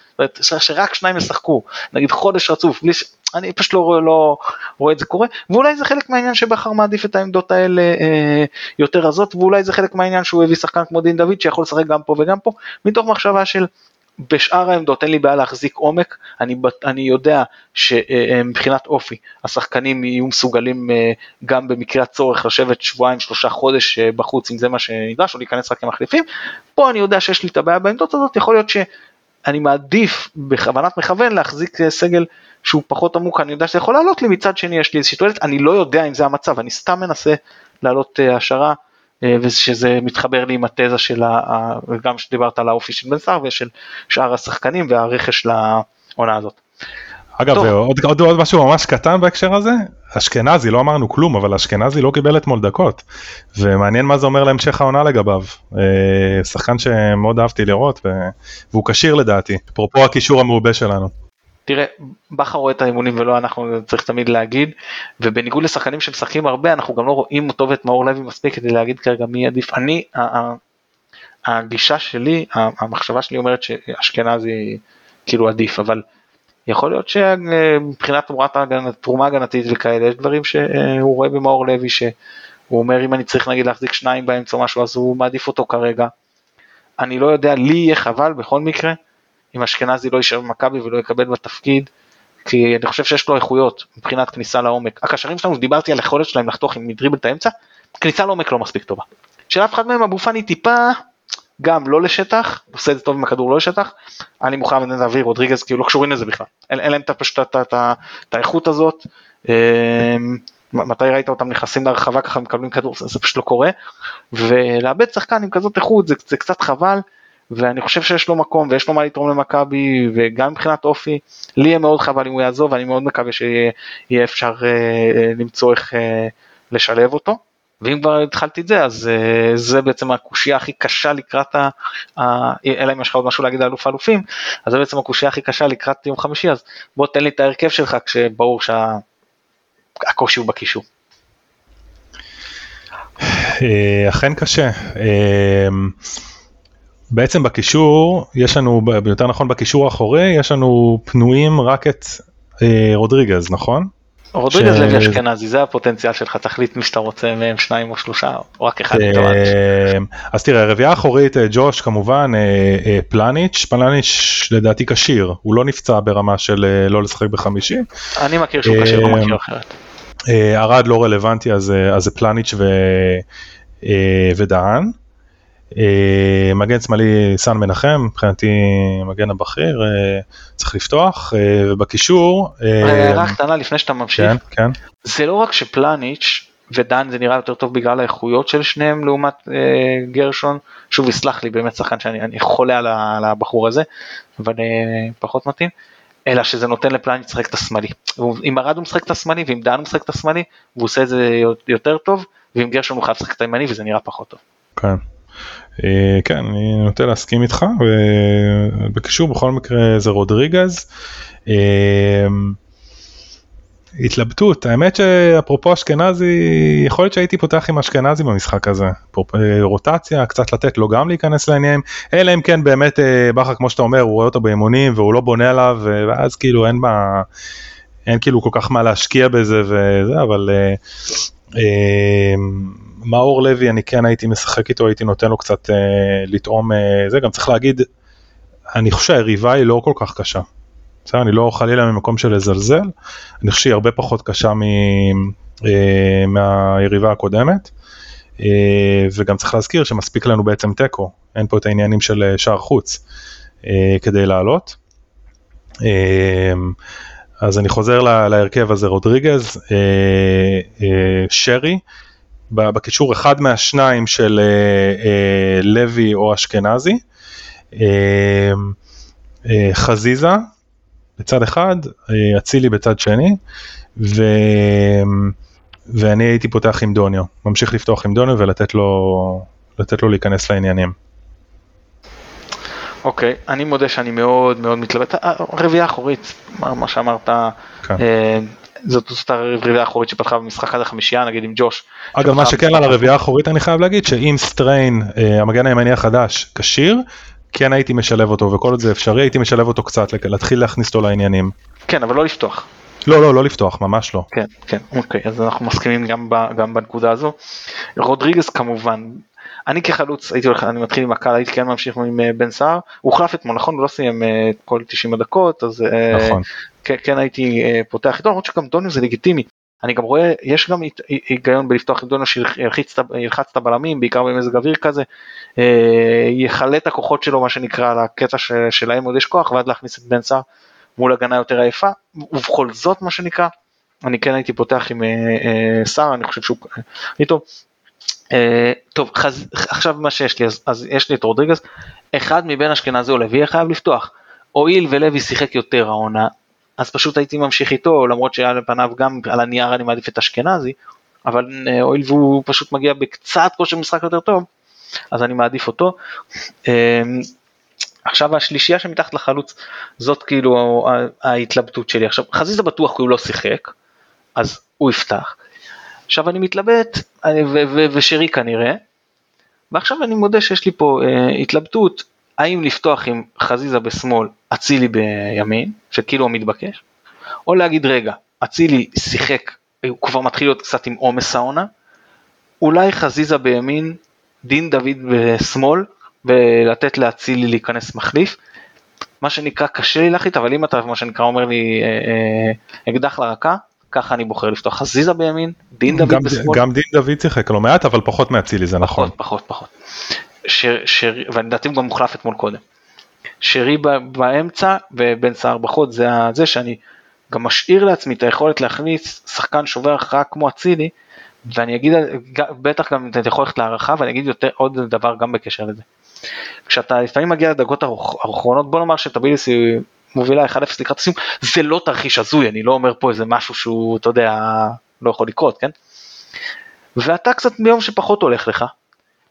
שרק שניים ישחקו, נגיד חודש רצוף, בלי ש... אני פשוט לא, לא רואה את זה קורה, ואולי זה חלק מהעניין שבכר מעדיף את העמדות האלה אה, יותר רזות, ואולי זה חלק מהעניין שהוא הביא שחקן כמו דין דוד שיכול לשחק גם פה וגם פה, מתוך מחשבה של בשאר העמדות אין לי בעיה להחזיק עומק, אני, אני יודע שמבחינת אופי השחקנים יהיו מסוגלים אה, גם במקרה הצורך לשבת שבועיים שלושה חודש אה, בחוץ אם זה מה שנדרש או להיכנס רק כמחליפים, פה אני יודע שיש לי את הבעיה בעמדות הזאת, יכול להיות שאני מעדיף בכוונת מכוון להחזיק אה, סגל שהוא פחות עמוק, אני יודע שזה יכול לעלות לי, מצד שני יש לי איזושהי תועלת, אני לא יודע אם זה המצב, אני סתם מנסה להעלות השערה. אה, ושזה מתחבר לי עם התזה של, ה, גם שדיברת על האופי של בן סער ושל שאר השחקנים והרכש לעונה הזאת. אגב, עוד, עוד, עוד משהו ממש קטן בהקשר הזה, אשכנזי, לא אמרנו כלום, אבל אשכנזי לא קיבל אתמול דקות, ומעניין מה זה אומר להמשך העונה לגביו. אה, שחקן שמאוד אהבתי לראות, והוא כשיר לדעתי, אפרופו הקישור המעובה שלנו. תראה, בכר רואה את האימונים ולא אנחנו צריך תמיד להגיד, ובניגוד לשחקנים שמשחקים הרבה, אנחנו גם לא רואים אותו ואת מאור לוי מספיק כדי להגיד כרגע מי עדיף. אני, הגישה שלי, המחשבה שלי אומרת שאשכנזי כאילו עדיף, אבל יכול להיות שמבחינת תרומה הגנתית וכאלה, יש דברים שהוא רואה במאור לוי, שהוא אומר אם אני צריך נגיד להחזיק שניים באמצע או משהו, אז הוא מעדיף אותו כרגע. אני לא יודע, לי יהיה חבל בכל מקרה. אם אשכנזי לא יישאר במכבי ולא יקבל בתפקיד, כי אני חושב שיש לו איכויות מבחינת כניסה לעומק. הקשרים שלנו, דיברתי על היכולת שלהם לחתוך עם דריבל את האמצע, כניסה לעומק לא מספיק טובה. של אף אחד מהם אבו פאני טיפה, גם לא לשטח, עושה את זה טוב עם הכדור לא לשטח, אני מוכן להביא רודריגז כאילו לא קשורים לזה בכלל, אין, אין להם פשוט את האיכות הזאת. אמ, מתי ראית אותם נכנסים להרחבה ככה מקבלים כדור זה פשוט לא קורה ולאבד שחקן עם כזאת איכות זה, זה קצת חבל ואני חושב שיש לו מקום ויש לו מה לתרום למכבי וגם מבחינת אופי, לי יהיה מאוד חבל אם הוא יעזוב ואני מאוד מקווה שיהיה אפשר אה, למצוא איך לשלב אותו. ואם כבר התחלתי את זה אז uh, זה בעצם הקושייה הכי קשה לקראת ה... ה אלא אם יש לך עוד משהו להגיד על אלוף האלופים אז זה בעצם הקושייה הכי קשה לקראת יום חמישי אז בוא תן לי את ההרכב שלך כשברור שהקושי שה... הוא בקישור. אה, אכן קשה. אה, בעצם בקישור יש לנו, יותר נכון בקישור האחורי, יש לנו פנויים רק את רודריגז, נכון? רודריגז לוי אשכנזי זה הפוטנציאל שלך תחליט מי שאתה רוצה מהם שניים או שלושה או רק אחד. אה, אז תראה רביעייה אחורית אה, ג'וש כמובן אה, פלניץ' פלניץ' לדעתי כשיר הוא לא נפצע ברמה של לא לשחק בחמישי. אני מכיר שהוא כשיר לא מכיר אחרת. ארד לא רלוונטי אז זה פלניץ' ודהן. אה, מגן שמאלי סן מנחם, מבחינתי מגן הבכיר, אה, צריך לפתוח, אה, ובקישור... הערה קטנה לפני שאתה ממשיך, כן, כן. זה לא רק שפלניץ' ודן זה נראה יותר טוב בגלל האיכויות של שניהם לעומת אה, גרשון, שוב יסלח לי באמת שחקן שאני חולה על, על הבחור הזה, אבל אה, פחות מתאים, אלא שזה נותן לפלניץ' לשחק את השמאלי. עם ארד הוא משחק את השמאלי ועם דן הוא משחק את השמאלי, והוא עושה את זה יותר טוב, ועם גרשון הוא חייב לשחק את הימני וזה נראה פחות טוב. כן. אה, כן, אני נוטה להסכים איתך, ובקישור בכל מקרה זה רודריגז. אה, התלבטות, האמת שאפרופו אשכנזי, יכול להיות שהייתי פותח עם אשכנזי במשחק הזה, אה, רוטציה, קצת לתת לו גם להיכנס לעניינים, אלא אם כן באמת בכר כמו שאתה אומר, הוא רואה אותו באימונים והוא לא בונה עליו, ואז כאילו אין בה, אין כאילו כל כך מה להשקיע בזה וזה, אבל מאור לוי אני כן הייתי משחק איתו הייתי נותן לו קצת אה, לטעום אה, זה גם צריך להגיד אני חושב שהיריבה היא לא כל כך קשה. בסדר, אני לא חלילה ממקום של לזלזל אני חושב שהיא הרבה פחות קשה מ, אה, מהיריבה הקודמת אה, וגם צריך להזכיר שמספיק לנו בעצם תיקו אין פה את העניינים של אה, שער חוץ אה, כדי לעלות. אה, אז אני חוזר להרכב הזה רודריגז, אה, אה, שרי, בקישור אחד מהשניים של אה, אה, לוי או אשכנזי, אה, חזיזה בצד אחד, אצילי בצד שני, ו... ואני הייתי פותח עם דוניו, ממשיך לפתוח עם דוניו ולתת לו, לתת לו להיכנס לעניינים. אוקיי, okay, אני מודה שאני מאוד מאוד מתלבט, רביעייה אחורית, מה שאמרת, כן. זאת זאת הרביעייה האחורית שפתחה במשחק עד החמישייה נגיד עם ג'וש. אגב מה שכן על הרביעייה האחורית אני חייב להגיד שאם סטריין אה, המגן הימני החדש כשיר כן הייתי משלב אותו וכל עוד זה אפשרי הייתי משלב אותו קצת להתחיל להכניס אותו לעניינים. כן אבל לא לפתוח. לא לא לא לפתוח ממש לא. כן כן אוקיי אז אנחנו מסכימים גם, ב, גם בנקודה הזו. רודריגז כמובן אני כחלוץ הייתי הולך אני מתחיל עם הקהל הייתי כן ממשיך עם אה, בן סער הוא הוחלף אתמול נכון הוא לא סיים את כל 90 הדקות אז נכון. כן, כן הייתי אה, פותח איתו, למרות שגם דוניו זה לגיטימי. אני גם רואה, יש גם היגיון בלפתוח עם דוניו שילחץ את הבלמים, בעיקר במזג אוויר כזה, אה, יכלה את הכוחות שלו, מה שנקרא, לקטע שלהם עוד יש כוח, ואז להכניס את בן סער מול הגנה יותר עייפה, ובכל זאת, מה שנקרא, אני כן הייתי פותח עם אה, סער, אני חושב שהוא איתו. טוב, עכשיו מה שיש לי, אז, אז יש לי את רודריגז, אחד מבין אשכנזי או לוי יהיה חייב לפתוח. הואיל ולוי שיחק יותר העונה, אז פשוט הייתי ממשיך איתו, למרות שעל פניו גם על הנייר אני מעדיף את אשכנזי, אבל אה, הואיל והוא פשוט מגיע בקצת כושר משחק יותר טוב, אז אני מעדיף אותו. אה, עכשיו השלישייה שמתחת לחלוץ, זאת כאילו ההתלבטות שלי. עכשיו חזיזה בטוח כי הוא לא שיחק, אז הוא יפתח. עכשיו אני מתלבט, ושרי כנראה, ועכשיו אני מודה שיש לי פה uh, התלבטות האם לפתוח עם חזיזה בשמאל, אצילי בימין, שכאילו המתבקש, או להגיד רגע, אצילי שיחק, הוא כבר מתחיל להיות קצת עם עומס העונה, אולי חזיזה בימין, דין דוד בשמאל, ולתת לאצילי להיכנס מחליף. מה שנקרא קשה לי להחליט, אבל אם אתה מה שנקרא אומר לי אה, אה, אקדח לרקה, ככה אני בוחר לפתוח חזיזה בימין, דין דוד גם, בשמאל. גם דין דוד שיחק לא מעט, אבל פחות מאצילי זה נכון. פחות, פחות, פחות. ולדעתי הוא גם מוחלף אתמול קודם. שרי באמצע ובן סער בחוד זה זה שאני גם משאיר לעצמי את היכולת להכניס שחקן שובר הכרעה כמו אצילי ואני אגיד בטח גם את היכולת להארכה ואני אגיד יותר עוד דבר גם בקשר לזה. כשאתה לפעמים מגיע לדקות האחרונות, בוא נאמר שטביליסי מובילה 1-0 לקראת הסיום, זה לא תרחיש הזוי, אני לא אומר פה איזה משהו שהוא, אתה יודע, לא יכול לקרות, כן? ואתה קצת ביום שפחות הולך לך,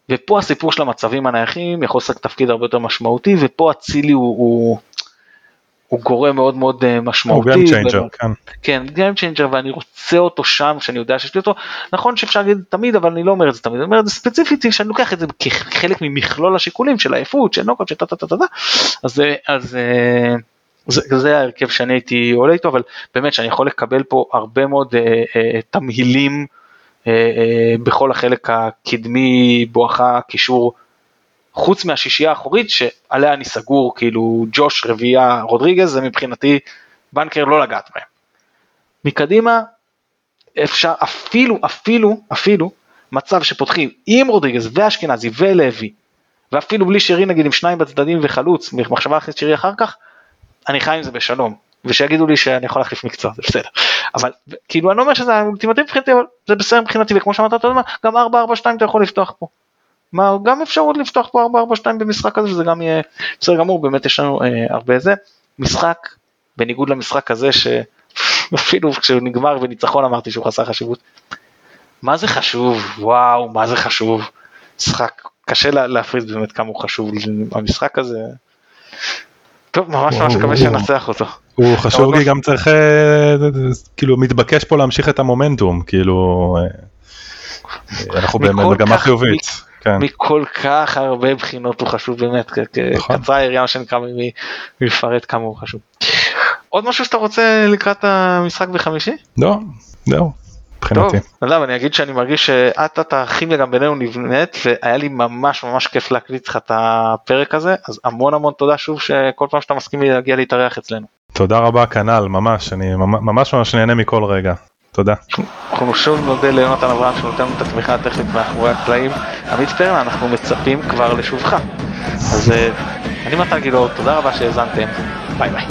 ופה הסיפור של המצבים הנייחים יכול לשחק תפקיד הרבה יותר משמעותי, ופה אצילי הוא, הוא, הוא גורם מאוד מאוד אה, משמעותי. הוא game changer, כן. כן, game changer, ואני רוצה אותו שם, שאני יודע שיש לי אותו. נכון שאפשר להגיד תמיד, אבל אני לא אומר את זה תמיד, אני אומר את זה ספציפית, שאני לוקח את זה כחלק ממכלול השיקולים של העייפות, של נוקות, של טה טה טה טה אז, אז אה, זה, זה ההרכב שאני הייתי עולה איתו, אבל באמת שאני יכול לקבל פה הרבה מאוד אה, אה, תמהילים אה, אה, בכל החלק הקדמי, בואכה קישור חוץ מהשישייה האחורית שעליה אני סגור, כאילו ג'וש, רביעייה, רודריגז, זה מבחינתי בנקר לא לגעת בהם. מקדימה אפשר אפילו, אפילו, אפילו מצב שפותחים עם רודריגז ואשכנזי ולוי, ואפילו בלי שרי נגיד עם שניים בצדדים וחלוץ, מחשבה להכניס שרי אחר כך, אני חי עם זה בשלום. ושיגידו לי שאני יכול להחליף מקצוע, זה בסדר. אבל כאילו אני לא אומר שזה האולטימטיבי מבחינתי, אבל זה בסדר מבחינתי, וכמו שאמרת, אתה יודע מה, גם 4-4-2 אתה יכול לפתוח פה. מה, גם אפשרות לפתוח פה 4-4-2 במשחק הזה, וזה גם יהיה בסדר גמור, באמת יש לנו אה, הרבה זה. משחק, בניגוד למשחק הזה, שאפילו כשהוא נגמר וניצחון אמרתי שהוא חסר חשיבות. מה זה חשוב, וואו, מה זה חשוב. משחק, קשה לה, להפריד באמת כמה הוא חשוב, המשחק הזה. טוב, ממש ממש מקווה שננצח אותו. הוא חשוב לי גם צריך, אה, כאילו מתבקש פה להמשיך את המומנטום, כאילו אה, אנחנו במגמה חיובית. כן. מכל כך הרבה בחינות הוא חשוב באמת, נכון. קצרה היריעה שנקרא מלפרט כמה הוא חשוב. עוד משהו שאתה רוצה לקראת המשחק בחמישי? לא, זהו. מבחינתי. טוב, אני אגיד שאני מרגיש שאט אט הכימיה גם בינינו נבנית והיה לי ממש ממש כיף להקליט לך את הפרק הזה אז המון המון תודה שוב שכל פעם שאתה מסכים להגיע להתארח אצלנו. תודה רבה כנ"ל ממש אני ממש ממש נהנה מכל רגע. תודה. אנחנו שוב נודה ליונתן אברהם שנותן לנו את התמיכה הטכנית מאחורי הקלעים. עמית פרמן, אנחנו מצפים כבר לשובך. אז אה, אני מתן גילאור, תודה רבה שהאזנתם, ביי ביי.